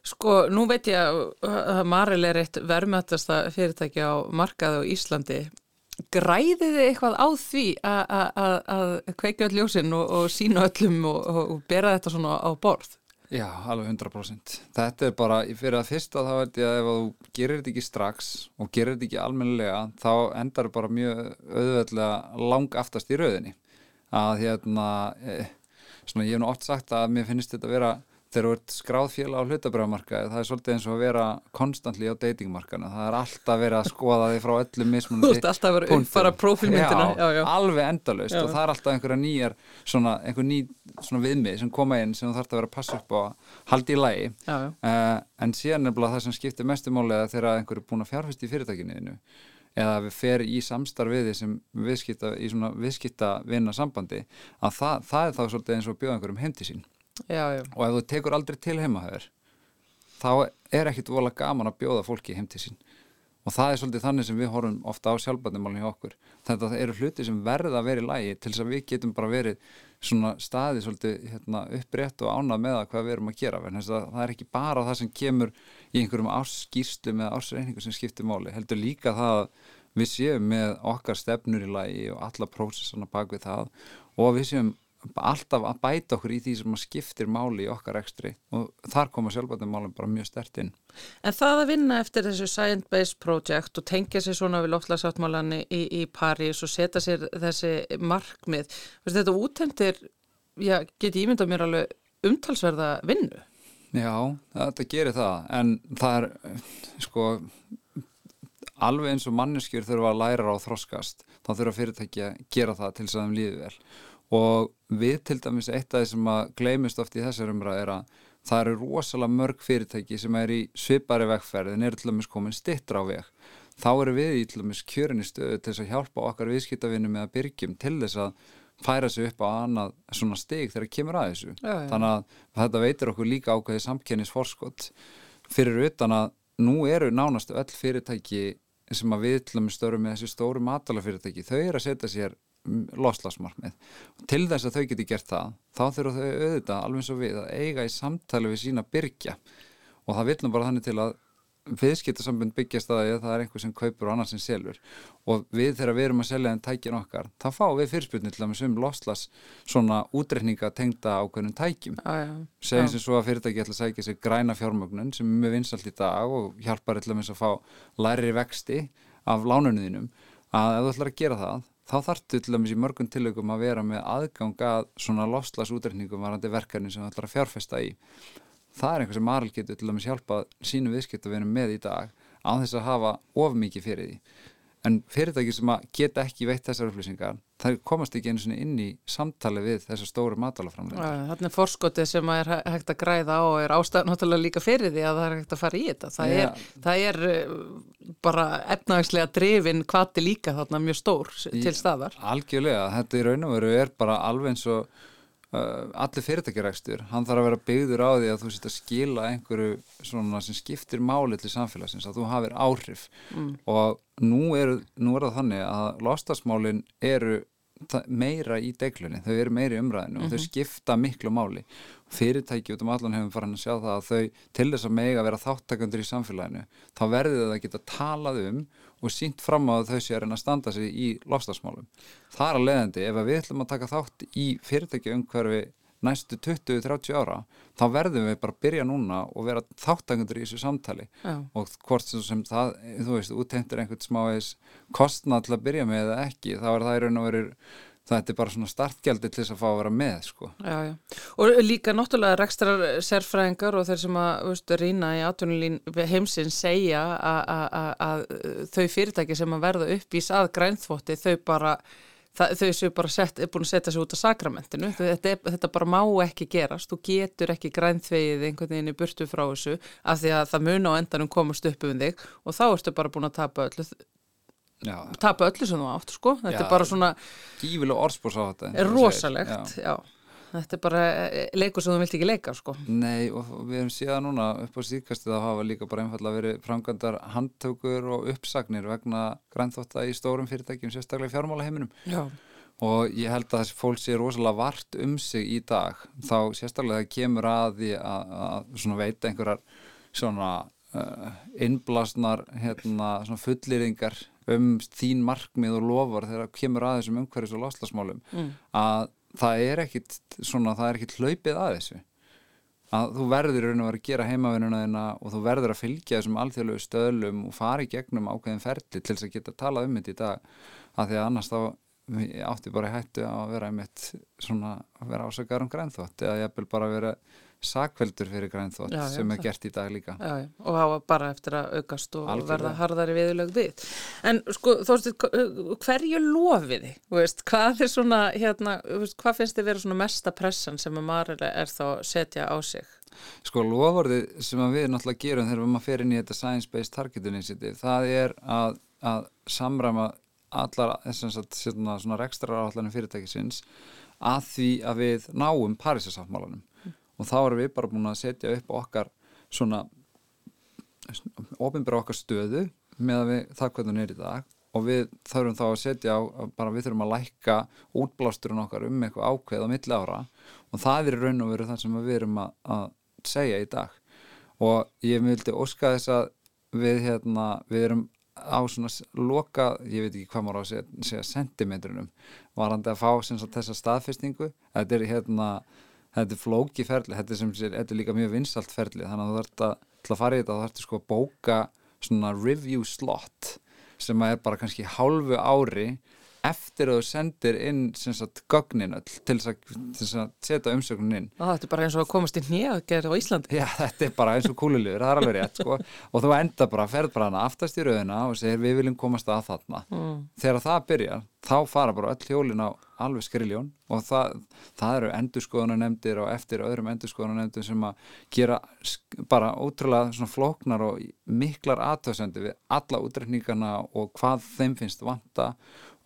Sko, nú veit ég að Maril er eitt verðmættasta fyrirtæki á markaðu á Íslandi. Græðið þið eitthvað á því að kveika öll ljósinn og, og sína öllum og, og bera þetta svona á borð? Já, alveg 100%. Þetta er bara, fyrir að fyrsta þá veit ég að ef þú gerir þetta ekki strax og gerir þetta ekki almennilega þá endar það bara mjög auðveðlega lang aftast í rauðinni. Að hérna, eh, svona ég hef nú oft sagt að mér finnst þetta að vera þegar þú ert skráð félag á hlutabröðamarkaði það er svolítið eins og að vera konstantli á datingmarkana, það er alltaf verið að skoða þig frá öllum mismunandi Þú veist alltaf verið að uppfara profilmyndina já, já, já. alveg endalust og það er alltaf einhverja nýjar svona, einhver ný svona viðmið sem koma inn sem þú þarfst að vera að passa upp á haldi í lægi uh, en síðan bara það sem skiptir mestumálega þegar einhverju er búin að fjárfæst í fyrirtækinu eða við fer í samstarfiði sem viðskipta, í svona viðskipta vinna sambandi að það, það er þá svolítið eins og bjóða einhverjum heimti sín já, já. og ef þú tekur aldrei til heimahöður þá er ekkit vola gaman að bjóða fólki heim til sín. Og það er svolítið þannig sem við horfum ofta á sjálfbændumálinn hjá okkur. Þetta eru hluti sem verða að vera í lægi til þess að við getum bara verið svona staði svolítið hérna, upprétt og ánað með að hvað við erum að gera. Það er ekki bara það sem kemur í einhverjum árskýrstu með ársreiningu sem skiptir máli, heldur líka það að við séum með okkar stefnur í lægi og alla prósessana bak við það. Og við séum alltaf að bæta okkur í því sem skiptir máli í okkar ekstri og þar koma sjálfbæðum málum bara mjög stert inn. En það að vinna eftir þessu Science Based Project og tengja sér svona við loftslagsáttmálanni í, í París og setja sér þessi markmið, þetta útendir, já, geti ímynda mér alveg umtalsverða vinnu? Já, þetta gerir það, en það er, sko, alveg eins og manneskjur þurfa að læra á þroskast, þá þurfa fyrirtæki að gera það til þess að þeim líði vel og við til dæmis eitt af því sem að gleymist oft í þessar umræð er að það eru rosalega mörg fyrirtæki sem er í svipari vegferð en eru til dæmis komin stittra á veg þá eru við í til dæmis kjörinni stöðu til þess að hjálpa okkar viðskiptavinnu með að byrgjum til þess að færa sig upp á annað svona stig þegar það kemur að þessu já, já. þannig að þetta veitir okkur líka ákveði samkennisforskott fyrir utan að nú eru nánastu öll fyrirtæki sem að við til dæmis störum með þessi stóru matalafyrirtæki þau eru að setja sér loslasmarkmið til þess að þau geti gert það þá þurfa þau auðvitað alveg og við að eiga í samtali við sína byrkja og það vilnum bara þannig til að viðskiptasambund byggjast að það er einhver sem kaupur og annar sem selur. Og við þegar við erum að selja en tækjum okkar þá fáum við fyrirspilnir til að við sögum loslas svona útreikninga tengda ákveðnum tækjum. Segjum sem svo að fyrirtæki ætla að sækja sig græna fjármögnun sem er mjög vinsalt í dag og hjálpar með að fá læri vexti af lánunniðinum að ef þú ætlar að gera það þá þartu til dæmis í mörgum tilögum að vera með aðgang að svona loslas útreikningum varandi verkefni sem þú ætlar að fjárfesta í. Það er einhver sem Marl getur til dæmis hjálpað sínu viðskipt að vera með í dag á þess að hafa of mikið fyrir því en fyrirtæki sem geta ekki veitt þessar upplýsingar, það komast ekki einu inn í samtali við þessar stóru matalaframlega. Þannig fórskotið sem er hægt að græða á er ástæðan náttúrulega líka fyrir því að það er hægt að fara í þetta. Það, ja. er, það er eh, bara efnavægslega drifin kvati líka þarna mjög stór til staðar. Algjörlega, þetta í raun og veru er bara alveg eins og allir fyrirtækjarækstur, hann þarf að vera byggður á því að þú sitt að skila einhverju svona sem skiptir máli til samfélagsins að þú hafir áhrif mm. og nú er, nú er það þannig að lostasmálin eru meira í deglunni, þau eru meira í umræðinu mm -hmm. og þau mhm. skipta miklu máli fyrirtæki út um allan hefum farin að sjá það að þau til þess að mega vera þáttakandur í samfélaginu, þá verður það að geta talað um og sínt fram á þau sé að reyna að standa sig í lofstafsmálum. Það er að leiðandi ef við ætlum að taka þátt í fyrirtæki umhverfi næstu 20-30 ára þá verðum við bara að byrja núna og vera þáttangundur í þessu samtali Já. og hvort sem það, þú veist, úttendur einhvern smáis kostnað til að byrja með eða ekki, þá er það í raun og verið þetta er bara svona startgjaldi til þess að fá að vera með sko. Já, já. Og líka náttúrulega rekstrar sérfræðingar og þeir sem að veist, rýna í atvinnulín heimsins segja að þau fyrirtæki sem að verða upp í sað grænþvótti þau bara það, þau séu bara sett, búin að setja sig út af sakramentinu, þetta, þetta bara má ekki gerast, þú getur ekki grænþvegið einhvern veginn í burtu frá þessu af því að það mun á endanum komast upp um þig og þá ertu bara búin að tapa öllu. Tapa öllu sem þú átt sko þetta já, er bara svona gífileg orðspórs á þetta er rosalegt, já. já Þetta er bara eh, leikur sem þú vilt ekki leika sko. Nei og við hefum síðan núna upp á síðkastið að hafa líka bara einfallega verið framkvæmdar handtökur og uppsagnir vegna grænþótta í stórum fyrirtækjum, sérstaklega fjármála heiminum. Já. Og ég held að þessi fólk sé rosalega vart um sig í dag. Þá sérstaklega það kemur að því að, að veita einhverjar svona uh, innblasnar hérna, fullýringar um þín markmið og lofar þegar það kemur að þessum umhverjus og loslasmálum mm. að það er ekkit svona, það er ekkit hlaupið að þessu að þú verður raun og verður að gera heimavinnuna þina og þú verður að fylgja þessum alþjóðlegu stöðlum og fara í gegnum ákveðin ferli til þess að geta talað um þetta í dag að því að annars þá átti bara hættu að vera einmitt svona að vera ásakaður um grænþótt eða ég vil bara vera sakveldur fyrir grænþótt sem er gert í dag líka já, já. og hafa bara eftir að aukast og Algjörlega. verða harðari viðlög við en sko þú veist hverju lofið þið, veist, hvað er svona hérna, veist, hvað finnst þið vera svona mesta pressan sem að Marila er þá setja á sig? Sko lofvorðið sem við náttúrulega gerum þegar við maður fer inn í þetta Science-Based Target Initiative það er að, að samræma allar þessar svona, svona rekstra áallanum fyrirtækisins að því að við náum Parísasáttmálanum og þá erum við bara búin að setja upp okkar svona ofinbæra okkar stöðu með við, það hvernig hún er í dag. Og við þurfum þá að setja á bara við þurfum að lækka útblásturinn okkar um eitthvað ákveð á milli ára. Og það er raun og veru það sem við erum að, að segja í dag. Og ég vildi óska þess að við hérna, við erum á svona loka, ég veit ekki hvað maður á að segja, sentimetrunum varandi að fá sagt, þessa staðfestingu. Þetta er hérna þetta er flóki ferli, þetta er, sem, þetta er líka mjög vinsalt ferli þannig að þú þarfst að, að fara í þetta þá þarfst sko að bóka svona review slot sem er bara kannski hálfu ári eftir að þú sendir inn sagt, gögnin öll til þess að setja umsöknin inn Ó, Þetta er bara eins og að komast inn gera á Íslandi Já, þetta er bara eins og kúlulegur, það er alveg rétt sko. og þú enda bara, ferð bara hana aftast í rauðina og segir við viljum komast að þarna mm. þegar það byrjar, þá fara bara öll hjólin á alveg skriljón og það, það eru endurskoðunanemndir og eftir öðrum endurskoðunanemndir sem að gera bara ótrúlega flóknar og miklar aðtöðsendi við alla útrekningarna og hvað þeim finnst vanta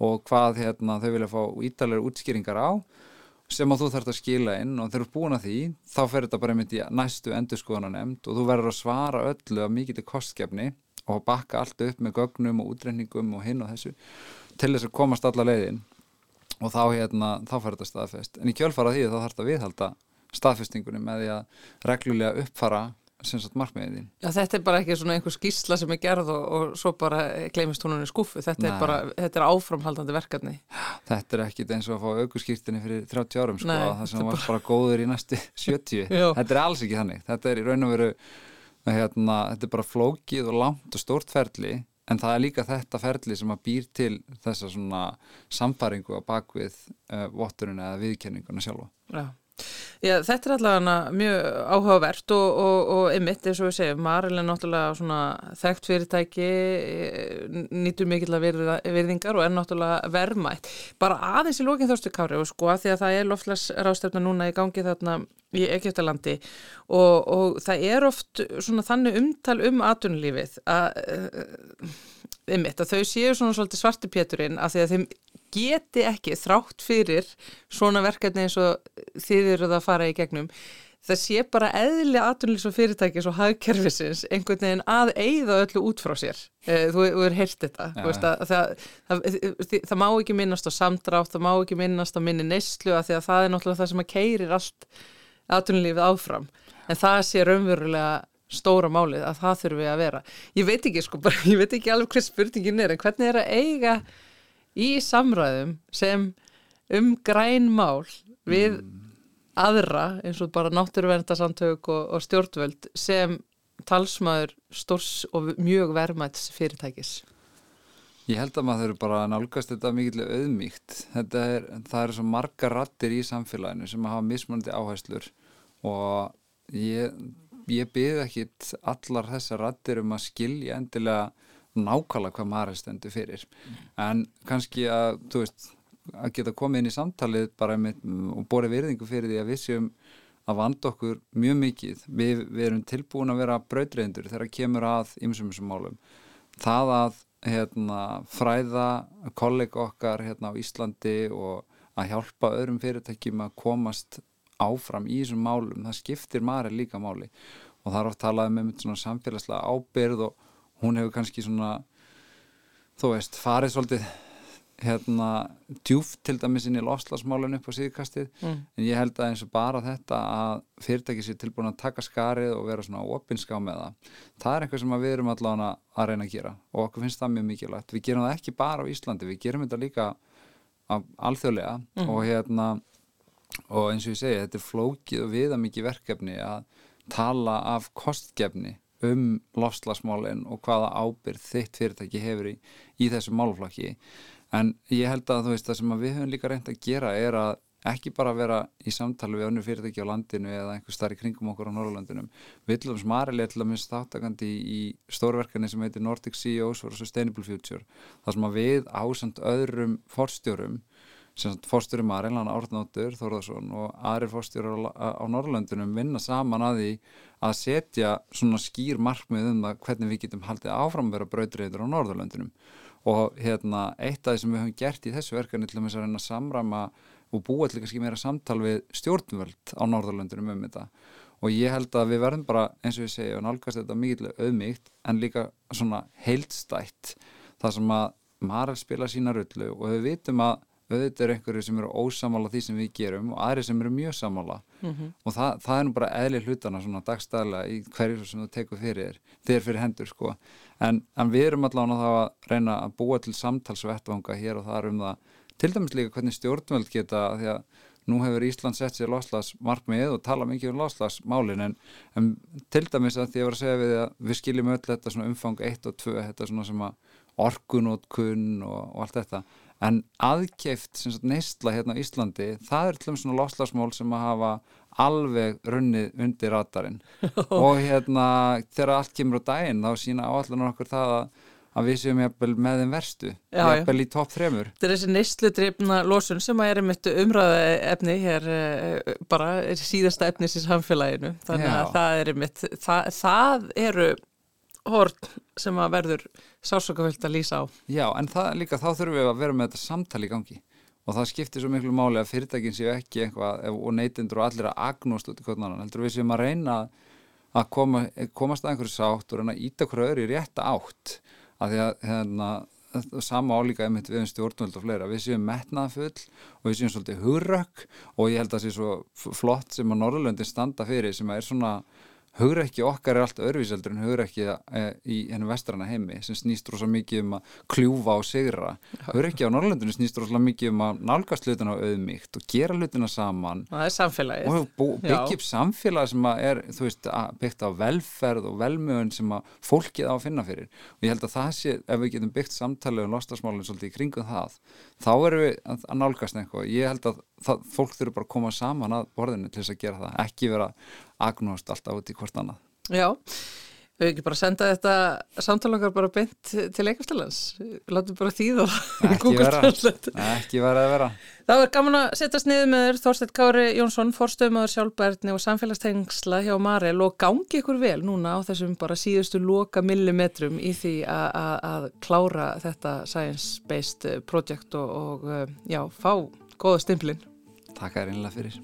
og hvað hérna, þau vilja fá ítalega útskýringar á sem að þú þarfst að skila inn og þegar þú er búin að því þá fer þetta bara einmitt í næstu endurskoðunanemnd og þú verður að svara öllu af mikið til kostskefni og bakka allt upp með gögnum og útreyningum og hinn og þessu til þess að komast alla leiðin og þá, hérna, þá fer þetta staðfest. En í kjölfara því þá þarf þetta viðhalda staðfestingunum með því að reglulega uppfara markmiðin. Já, þetta er bara ekki svona einhver skísla sem er gerð og, og svo bara gleymist hún í skuffu. Þetta Nei. er bara, þetta er áframhaldandi verkefni. Þetta er ekkit eins og að fá aukurskýrtinni fyrir 30 árum sko, Nei, það sem var bara góður í næstu 70 Já. þetta er alls ekki þannig þetta er í raun og veru hérna, þetta er bara flókið og langt og stórt ferli en það er líka þetta ferli sem að býr til þessa svona samfæringu á bakvið uh, votturinn eða viðkenninguna sjálfa Já. Já, þetta er allavega mjög áhugavert og, og, og ymmit, eins og við segjum, Maril er náttúrulega svona þekkt fyrirtæki, eh, nýtur mikill að virðingar og er náttúrulega verðmætt. Bara aðeins í lókinn þórstu Kári og sko að því að það er loftlags rástefna núna í gangi þarna í Egyptalandi. Og, og það er oft svona þannig umtal um atunlífið að, ymmit, að þau séu svona svolítið svarti péturinn að því að þeim geti ekki þrátt fyrir svona verkefni eins og þið eruð að fara í gegnum það sé bara eðli aðtunlýs og fyrirtækis og hagkerfisins einhvern veginn að eigða öllu út frá sér. Eh, þú þú er heyrt þetta veist, að, það, það, það, það má ekki minnast á samdrátt, það má ekki minnast á minni neyslu að því að það er náttúrulega það sem að keirir allt aðtunlýfið áfram. En það sé raunverulega stóra málið að það þurfi að vera. Ég veit ekki sko, bara, ég veit ekki alveg hver spurningin er en hvernig er að eiga í samræðum sem um græn mál við aðra eins og bara náttúruvendasamtök og, og stjórnvöld sem talsmaður stórs og mjög verðmæts fyrirtækis. Ég held að maður bara nálgast þetta mikill auðmíkt. Er, það eru svo marga rattir í samfélaginu sem hafa mismunandi áherslur og ég, ég byrði ekkit allar þessar rattir um að skilja endilega nákvæmlega hvað maður stendur fyrir. En kannski að, veist, að geta komið inn í samtalið með, og borið virðingu fyrir því að við séum að vanda okkur mjög mikið. Við, við erum tilbúin að vera brautreindur þegar kemur að ymsum þessum málum. Það að hérna, fræða kollega okkar hérna, á Íslandi og að hjálpa öðrum fyrirtækjum að komast áfram í þessum málum, það skiptir maður líka máli. Og það er oft talað um einmitt svona samfélagslega ábyrð og hún hefur kannski svona þú veist, farið svolítið hérna djúft til dæmis inn í loslasmálun upp á síðkastið Mm. en ég held að eins og bara þetta að fyrirtæki sér tilbúin að taka skarið og vera svona opinská með það. Það er eitthvað sem við erum allavega að reyna að gera og okkur finnst það mjög mikilvægt. Við gerum það ekki bara á Íslandi, við gerum þetta líka alþjóðlega og hérna og eins og ég segi, þetta er flókið og viðamikið verkefni að tala af kostgefni um lofslagsmálin og hvaða ábyrð þitt fyrirtæki hefur í, í þessu málflokki en ég held að þú veist það sem að við höfum líka reynd að gera er að ekki bara vera í samtali við önnur fyrirtæki á landinu eða einhver starf í kringum okkur á Norrlandunum við ætlum aðrilega til að minnst þáttakandi í, stórverkefni sem heitir Nordic CEOs for Sustainable Future þar sem að við ásand öðrum forstjórum sem sagt fórstjóri Marilán Árnóttur Þórðarsson og aðrir fórstjóri á, á Norrlöndunum vinna saman að því að setja svona skýr markmið um það hvernig við getum haldið áfram að vera brautriður á Norðurlöndunum og hérna eitt af því sem við höfum gert í þessu verkefni til þess að reyna að samrama og búa til kannski meira samtal við stjórnvöld á Norðurlöndunum um þetta. Og ég held að við verðum bara eins og ég segja og nálgast þetta mikið auðmygt en líka svona heildstætt þar sem að Marel spila sína rullu og við vitum að auðvitað eru einhverju sem eru ósamála því sem við gerum og aðri sem eru mjög samála og það, það er nú bara eðli hlutana svona dagstæðlega í hverju sem þú tekur fyrir þér fyrir hendur sko en, en við erum allavega þá að reyna að búa til samtalsvettvanga hér og þar um það. Til dæmis líka hvernig stjórnvöld geta því að nú hefur Ísland sett sér loslasmarkmið og tala mikið um loslasmálin en, en til dæmis að því að vera að segja við að við skiljum öll þetta svona umfang 1 og 2 þetta svona sem að orkunótkun og, og allt þetta. En sagt neistla hérna á Íslandi það er til dæmis svona loslasmál sem að hafa alveg runnið undir radarinn. Og hérna þegar allt kemur á daginn þá sína áallunar okkur það að, að við séum jafnvel með þeim verstu. Jafnvel í topp þremur. Þetta er þessi neyslutrifna losun sem að er einmitt umræða efni hér eh, bara síðasta efnis í samfélaginu. Þannig Já. að það er einmitt það, það eru hort sem að verður sásokaföld að lýsa á. Já, en það líka þá þurfum við að vera með þetta samtali í gangi og það skiptir svo miklu máli að fyrirtækin séu ekki eitthvað og neytendur og allir að agnóst út í hvernig annan heldur við séum að reyna að koma, komast að einhverju sátt og reyna að íta hverju öðru í rétta átt. Af því að hérna, sama álíka einmitt við um stjórnvöld og fleira. Við séum metnaðfull og við séum svolítið hurrökk og ég held að það sé svo flott sem að Norrlöndin standa fyrir sem að er svona hugreikki okkar er allt örvíseldur en hugreikki e, í hennu vestrana heimi sem snýst rosa mikið um að kljúfa og sigra. Hugreikki á Norrlundinu snýst rosa mikið um að nálgast hlutina á auðmíkt og gera hlutina saman. Og og byggja upp samfélag sem er veist, byggt á velferð og velmögun sem að fólkið á að finna fyrir. Og ég held að það sé, ef við getum byggt samtalið um lostasmálinn svolítið í kringum það þá erum við að nálgast eitthvað. Ég held að það, fólk þurfa bara að koma saman að borðinu til þess að gera það, ekki vera agnúast alltaf út í hvort annað. Já, við ekki bara senda þetta samtalangar bara beint til leikastalans, látum bara þýða ekki vera, ekki vera að vera. Það var gaman að setjast niður með þér Þorstedt Kári Jónsson, forstöðumöður sjálfbærni og samfélagstengsla hjá Marel og gangi ykkur vel núna á þessum bara síðustu loka millimetrum í því að klára þetta science-based project og, og já, fá góða stimplinn. Takk að reynilega fyrir.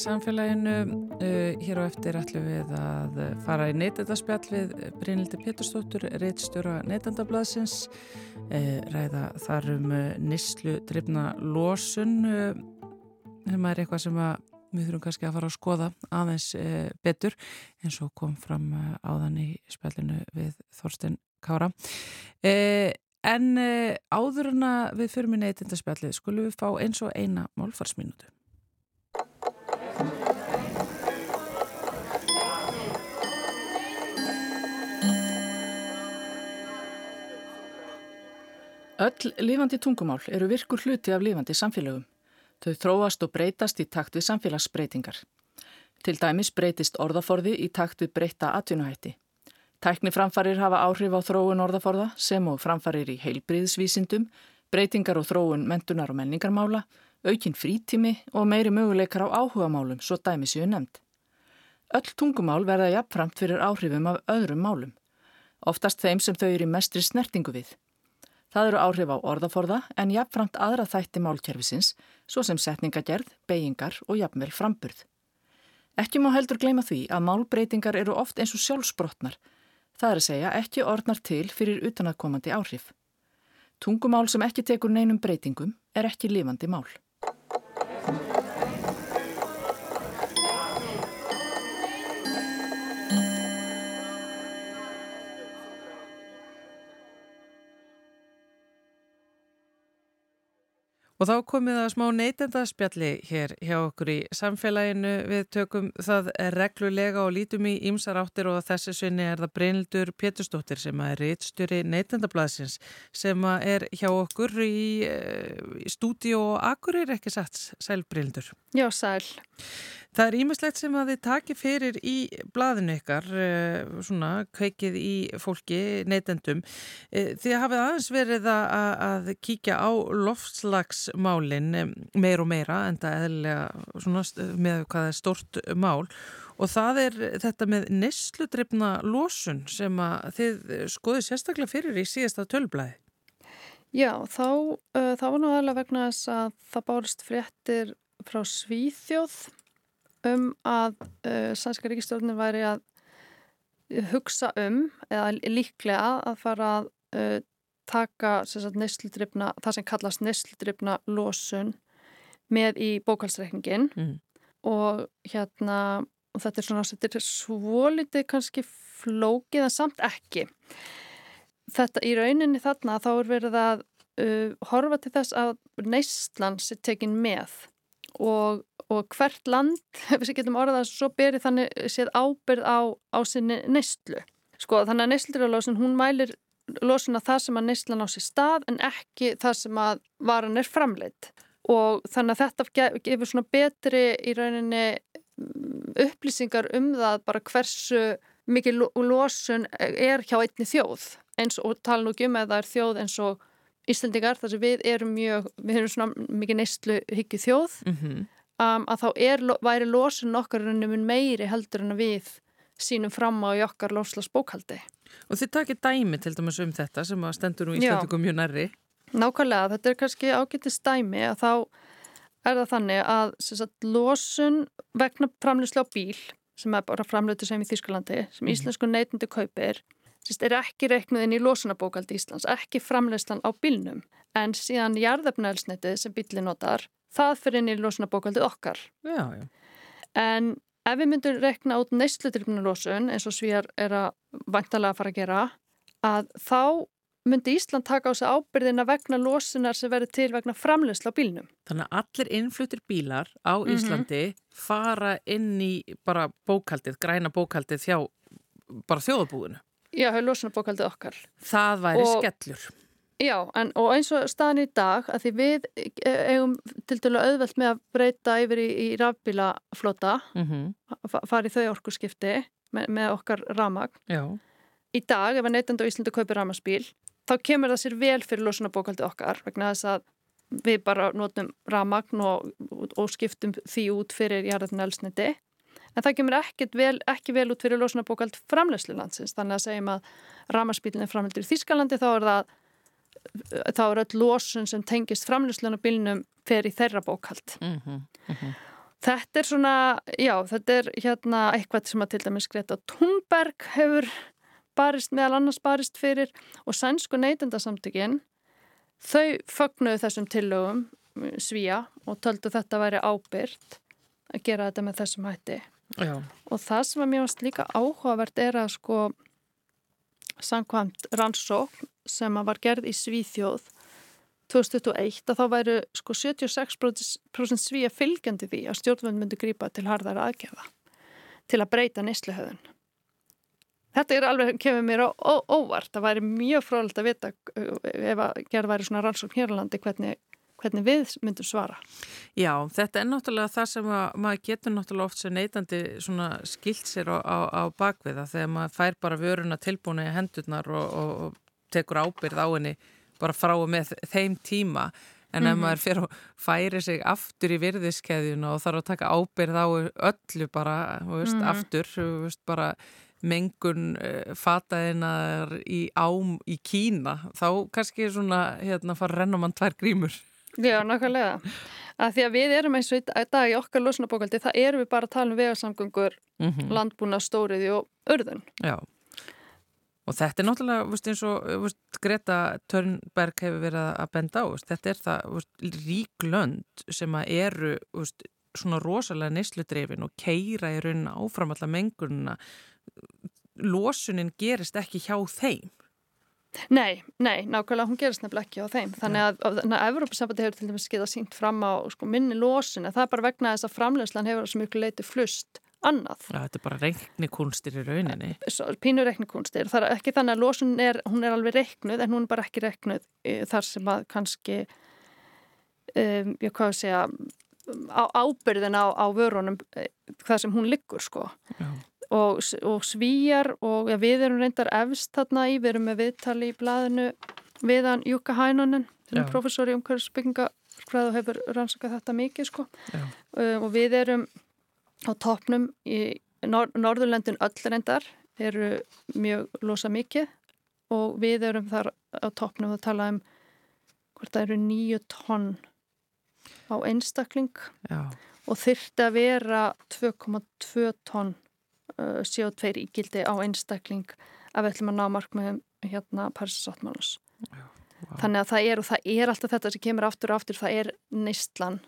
Samfélaginu. Uh, hér á eftir ætlum við að fara í neytendaspjall við Brynildi Péturstóttur, reittstjóra neytendablaðsins, uh, ræða þar um nýslu drifna losun. Það er eitthvað sem við þurfum kannski að fara að skoða aðeins betur eins og kom fram áðan í spjallinu við Þorsten Kára. En áður en við förum í neytendaspjallið skulum við fá eins og eina málfarsminutu. Öll lifandi tungumál eru virkur hluti af lifandi samfélögum. Þau þróast og breytast í takt við samfélagsbreytingar. Til dæmis breytist orðaforði í takt við breyta atvinnuhætti. Tækniframfarir hafa áhrif á þróun orðaforða sem og framfarir í heilbriðsvísindum, breytingar og þróun mentunar og menningarmála, aukinn frítími og meiri möguleikar á áhugamálum svo dæmi séu nefnd. Öll tungumál verða jafnframt fyrir áhrifum af öðrum málum, oftast þeim sem þau eru mestri snertingu við. Það eru áhrif á orðaforða en jafnframt aðra þætti málkerfisins, svo sem setningagerð, beigingar og jafnvel framburð. Ekki má heldur gleyma því að málbreytingar eru oft eins og sjálfsbrotnar. Það er að segja ekki orðnar til fyrir utanakomandi áhrif. Tungumál sem ekki tekur neinum breytingum er ekki lifandi mál. Og þá komið það smá neytendaspjalli hér hjá okkur í samfélaginu. Við tökum það reglulega og lítum í ímsar áttir og þessi sinni er það Brynildur Péturstóttir sem er reittstjóri neytendablasins sem er hjá okkur í, eh, í stúdíu og akkurir ekki satt. Sæl Brynildur. Já, sæl. Það er ímislegt sem að þið taki fyrir í blaðinu ykkar, eh, svona kveikið í fólki, neytendum. Eh, þið hafið aðeins verið að, að kíkja á loftslagsmálin meir og meira en það eðlega með hvað er stort mál og það er þetta með nesludreifna losun sem að þið skoðu sérstaklega fyrir í síðasta tölblæði. Já, þá, uh, þá var nú aðalega vegna þess að það bárist fréttir frá Svíþjóð um að uh, Sænska ríkistjórnir væri að hugsa um eða líklega að fara að uh, taka nesludrifna, það sem kallast nesludrifna losun með í bókalsreikningin mm. og hérna og þetta er svona, þetta er svolítið kannski flókið en samt ekki þetta í rauninni þarna þá er verið að uh, horfa til þess að neyslan sé tekin með og og hvert land, ef við getum orðað svo beri þannig séð ábyrð á, á sinni neistlu. Sko þannig að neistluralósin hún mælir losuna það sem að neyslan á sér stað en ekki það sem að varan er framleitt og þannig að þetta gefur svona betri í rauninni mm, upplýsingar um það bara hversu mikið losun er hjá einni þjóð eins og tala nú ekki um að það er þjóð eins og Íslandingar þar sem við erum mjög, við erum svona mikið neyslu higgi þjóð mm -hmm. um, að þá er, væri losun okkar meiri heldur en að við sínum fram á í okkar lofslags bókaldi. Og þið takir dæmi til dæmis um þetta sem að stendur nú í Íslandikum mjög nærri. Nákvæmlega, þetta er kannski ágættist dæmi að þá er það þannig að sagt, losun vegna framleyslu á bíl sem er bara framlötu sem í Þýskalandi sem mm. íslensku neytundi kaupir er ekki reiknuð inn í losunabókaldi Íslands, ekki framleyslan á bílnum en síðan jarðefnaelsnetið sem bíli notar, það fyrir inn í losunabókaldi okkar. Já, já. En Ef við myndum rekna út neyslutilfnulósun eins og svíjar er að vantalega að fara að gera að þá myndi Ísland taka á sig ábyrðina vegna lósunar sem verður til vegna framlegsla á bílnum. Þannig að allir innflutir bílar á mhm. Íslandi mm -hmm. fara inn í bara bókaldið, græna bókaldið hjá bara þjóðabúðinu. Já, hefur lósunarbókaldið okkar. Það væri og... skellur. Já, en, og eins og staðan í dag að því við eigum til dælu auðvelt með að breyta yfir í, í rafbílaflota mm -hmm. farið þau orku skipti með, með okkar ramagn Já. í dag ef að neytandi á Íslandi kaupir ramaspíl þá kemur það sér vel fyrir losunabókaldi okkar vegna þess að við bara notum ramagn og, og skiptum því út fyrir jarðarinn elsniti en það kemur vel, ekki vel út fyrir losunabókald framlegslu landsins þannig að segjum að ramaspílinn er framlegdur í Þískalandi þá er það þá er öll losun sem tengist framlýslunarbilnum fer í þeirra bókald mm -hmm, mm -hmm. þetta er svona já, þetta er hérna eitthvað sem að til dæmis Greta Thunberg hefur barist meðal annars barist fyrir og sænsku neytendasamtökin þau fögnuðu þessum tillögum svíja og töldu þetta væri ábyrgt að gera þetta með þessum hætti já. og það sem að mér varst líka áhugavert er að sko samkvæmt rannsókn sem var gerð í Svíþjóð 2021 að þá væru sko 76% svíja fylgjandi því að stjórnvöld myndi grýpa til harðara aðgerða til að breyta neysluhauðun. Þetta er alveg, kemur mér ó, óvart, það væri mjög frólægt að vita uh, ef að gerð væri svona rannsókn hér á landi hvernig, hvernig við myndum svara. Já, þetta er náttúrulega það sem að, maður getur náttúrulega oft sem neytandi skilt sér á, á, á bakviða þegar maður fær bara vöruna tilbúinu í hendurnar og, og tekur ábyrð á henni bara frá og með þeim tíma en mm -hmm. ef mhm. maður fyrir að færi sig aftur í virðiskeðjuna og þarf að taka ábyrð á öllu bara veist, mm -hmm. aftur, veist, bara mengun uh, fataðinar í ám í Kína þá kannski svona hérna fara renna mann tvær grímur Já, nákvæmlega að því að við erum eins og í dag í okkar losnabókaldi, það erum við bara að tala um vegarsamgöngur, mm -hmm. landbúna, stóriði og örðun Já Og þetta er náttúrulega, veist, eins og veist, Greta Törnberg hefur verið að benda á, veist, þetta er það rík lönd sem að eru svona rosalega neysludrefin og keira í raunin áfram allar mengununa. Lósunin gerist ekki hjá þeim. Nei, nei, nákvæmlega hún gerist nefnilega ekki á þeim. Þannig að, að, að Evrópa-sambandi hefur til dæmis skeitt að sínt fram á sko, minni lósun, en það er bara vegna þess að framlegslan hefur svo mjög leiti flust annað. Ja, þetta er bara reiknikunstir í rauninni. Pínur reiknikunstir. Það er ekki þannig að losun er, hún er alveg reiknuð en hún er bara ekki reiknuð e, þar sem að kannski, um, ég hvað að segja, á, ábyrðin á, á vörunum það sem hún liggur sko. Og, og svíjar og ja, við erum reyndar efst þarna í, við erum með viðtali í blæðinu viðan Júka Hænonen, professor í umhverfsbygginga hvað þú hefur rannsakað þetta mikið sko. Uh, og við erum á toppnum í Nor Norðurlöndin öll reyndar eru mjög losa mikið og við erum þar á toppnum að tala um hvort það eru nýju tonn á einstakling Já. og þyrti að vera 2,2 tonn uh, CO2 ígildi á einstakling að við ætlum að ná markmiðum hérna Parísasáttmálus wow. þannig að það er og það er alltaf þetta sem kemur aftur og aftur, það er neistlan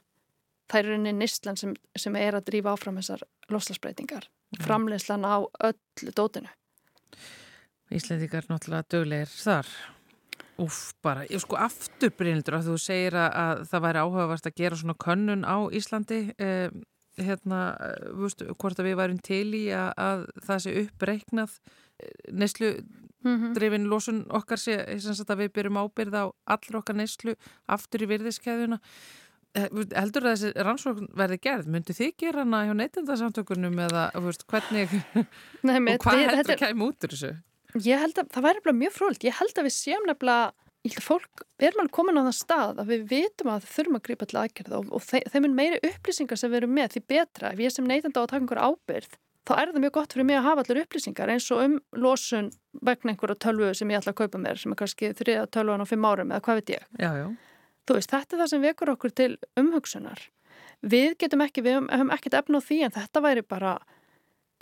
það er rauninni nýstlan sem, sem er að drífa áfram þessar loslasbreytingar framleyslan á öllu dótinu. Íslendikar náttúrulega döglegir þar. Úf, bara, ég sko aftur Brynildur að þú segir að, að það væri áhugavert að gera svona könnun á Íslandi eh, hérna, vústu, hvort að við værum til í að, að það sé uppreiknað eh, neslu drifin losun okkar sé að við byrjum ábyrð á allra okkar neyslu aftur í virðiskeðuna eh, heldur það að þessi rannsókn verði gerð myndi þið gera hana hjá neytindasamtökunum eða veist, hvernig Nei, og hvað heldur það kæm út úr þessu? Ég held að það væri mjög frólikt, ég held að við séum nefnilega fólk er mann komin á það stað að við vitum að þurfum að grípa til aðgerða og, og þeim er meiri upplýsingar sem við erum með því betra, ef ég sem neytanda á að taka einhver ábyrð þá er það mjög gott fyrir mig að hafa allir upplýsingar eins og um losun vegna einhverja tölvu sem ég ætla að kaupa mér sem er kannski þriða tölvan á fimm árum eða hvað veit ég. Já, já. Þú veist, þetta er það sem vekur okkur til umhugsunar. Við getum ekki, við hefum ekkert efn á því en þetta væri bara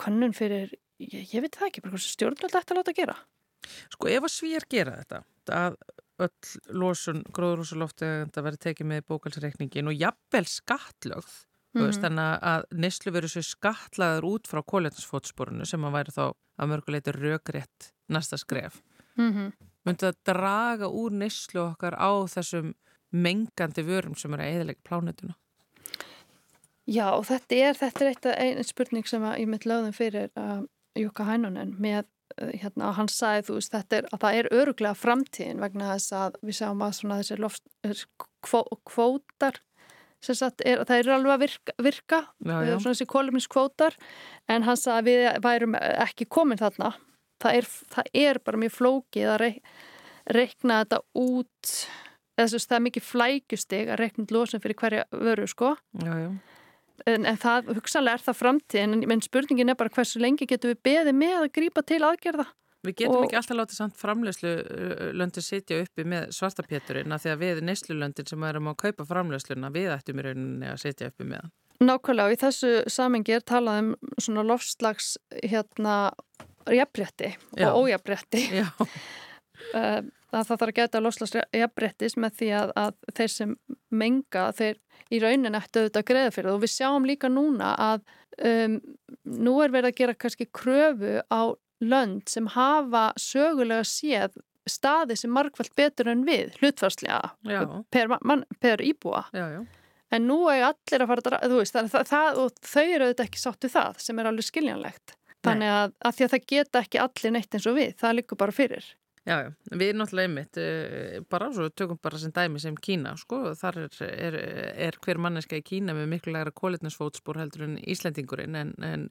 kannun fyrir, ég, ég veit það ekki, bara stjórnvöld ætti að láta gera. Sko ef að svíjar gera þetta, að öll losun, gróðrúsulofti, þetta verður tekið með bókalsreikningin og jafnvel skattlögð Mm -hmm. veist, mhm. þannig að neslu verður svo skatlaður út frá kóléttinsfótsporunu sem að væri þá að mörguleitur rökrétt næsta skref. Mm -hmm. Myndi það draga úr neslu okkar á þessum mengandi vörum sem eru að eðalega plánutuna? Já, þetta er, þetta er eitt einn spurning sem ég mitt lögðum fyrir uh, Jukka Hænunen með uh, hérna, hann sagði þú veist þetta er að það er öruglega framtíðin vegna þess að við sjáum að svona þessi loft, kvó, kvótar Sagt, er, það er alveg að virka, virka já, já. svona þessi koluminskvótar en hann sagði að við værum ekki komin þarna það er, það er bara mjög flókið að reik, reikna þetta út eða það er mikið flækjustig að reikna losun fyrir hverja vöru sko. Já, en, en það hugsanlega er það framtíð en, en spurningin er bara hversu lengi getur við beðið með að grípa til aðgerða? Við getum og... ekki alltaf látið samt framlegslu löndin sitja uppi með svartapéturinn að því að við neslulöndin sem erum að kaupa framlegsluna við ættum í rauninni að sitja uppi með. Það. Nákvæmlega og í þessu samengi er talað um svona lofslags hérna jafnbretti og ójafnbretti. Eh, það þarf að geta lofslags jafnbrettis með því að, að þeir sem menga þeir í raunin ættu auðvitað greiða fyrir það. Og við sjáum líka núna að um, nú er verið að gera kannski kröfu á lönd sem hafa sögulega séð staði sem markvælt betur en við hlutfarslega per, man, per íbúa. Já, já. en nú er allir að fara að veist, það, það, og þau eru auðvitað ekki sáttu það sem er alveg skiljanlegt. Þannig að, að því að það geta ekki allir neitt eins og við það likur bara fyrir Já, já, við erum náttúrulega einmitt uh, bara svo tökum bara sem dæmi sem Kína sko, þar er, er, er hver manneska í Kína með miklu lægra kólitnarsfótspór heldur en Íslandingurinn en, en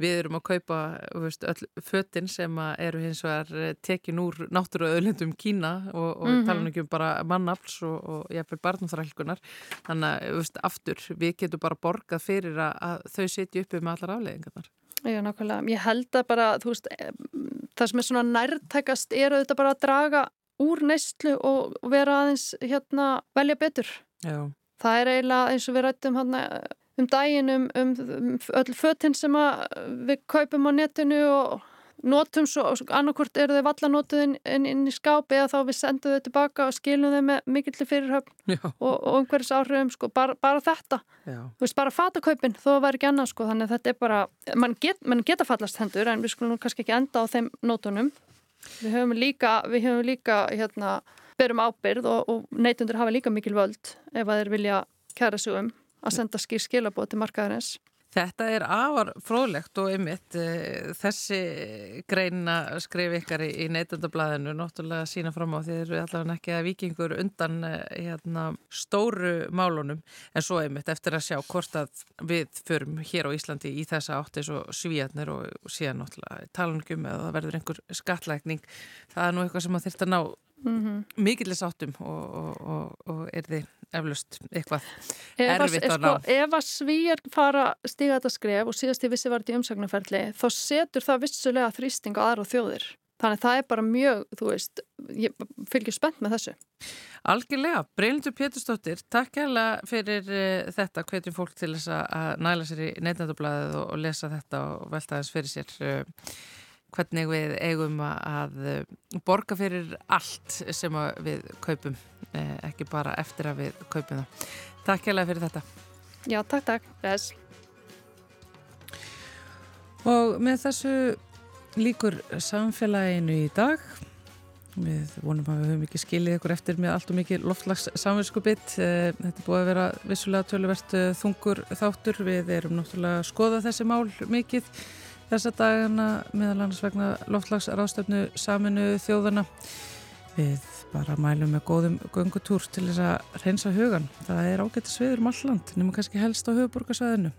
við erum að kaupa veist, öll föttin sem eru hins vegar eh, tekin úr náttúruauðlendum Kína og, og mm -hmm. tala ekki um bara mannafls og, og jáfnveg barnumþrælkunar þannig að veist, aftur við getum bara borgað fyrir að, að þau setju uppi með allar afleðingarnar Já, nákvæmlega. Ég held að bara, þú veist, það sem er svona nærtækast er auðvitað bara að draga úr neistlu og vera aðeins hérna velja betur. Já. Það er eiginlega eins og við rættum hérna um daginn um, um, um öll fötinn sem við kaupum á netinu og notum svo, annarkort eru þau vallanótuð inn, inn, inn í skápi eða þá við sendum þau tilbaka og skilum þau með mikill fyrirhöfn og, og umhverjus áhrifum sko, bara, bara þetta, Já. þú veist, bara fatakaupin þó vera ekki annað sko, þannig að þetta er bara mann get, man geta fallast hendur en við skulum kannski ekki enda á þeim nótunum við höfum líka, við höfum líka hérna, berum ábyrð og, og neytundur hafa líka mikil völd ef að þeir vilja kæra sig um að senda skýr skilabóð til markaðarins. Þetta er afar fróðlegt og ymitt eh, þessi greina skrif ykkar í neytundablaðinu náttúrulega sína fram á því þeir eru allavega ekki að vikingur undan eh, hérna, stóru málunum. En svo ymitt eftir að sjá hvort að við förum hér á Íslandi í þessa áttis og svíjarnir og síðan náttúrulega talanum eða það verður einhver skatlækning það er nú eitthvað sem að þurft að ná mm -hmm. mikillis áttum og, og, og, og er þið eflust eitthvað erfitt að ná. Sko, ef að svíjar fara stiga þetta skref og síðast í vissi var þetta í umsagnaferli þá setur það vissulega þrýsting á aðra þjóðir. Þannig að það er bara mjög, þú veist, ég fylgjur spennt með þessu. Algjörlega, Breylindur Péturstóttir, takk hérlega fyrir uh, þetta, hvetjum fólk til þess að næla sér í neittnættublaðið og, og lesa þetta og velta þess fyrir sér. Uh, hvernig við eigum að borga fyrir allt sem við kaupum, eh, ekki bara eftir að við kaupum það. Takk hérlega fyrir þetta. Já, takk, takk. Yes. Og með þessu líkur samfélaginu í dag. Við vonum að við höfum ekki skilið ykkur eftir með allt og mikið loftlags samvinskubitt. Eh, þetta búið að vera vissulega tölverst eh, þungur þáttur. Við erum náttúrulega að skoða þessi mál mikið þessa dagana meðal annars vegna loftlagsráðstöfnu saminu þjóðana við bara mælum með góðum göngutúr til þess að reynsa hugan það er ágætti sviður um alland nema kannski helst á höfuborgarsvæðinu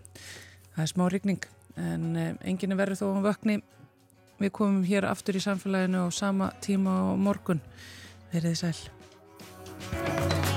það er smá rigning en eh, enginn er verið þó um vökni. Við komum hér aftur í samfélaginu á sama tíma á morgun. Verið sæl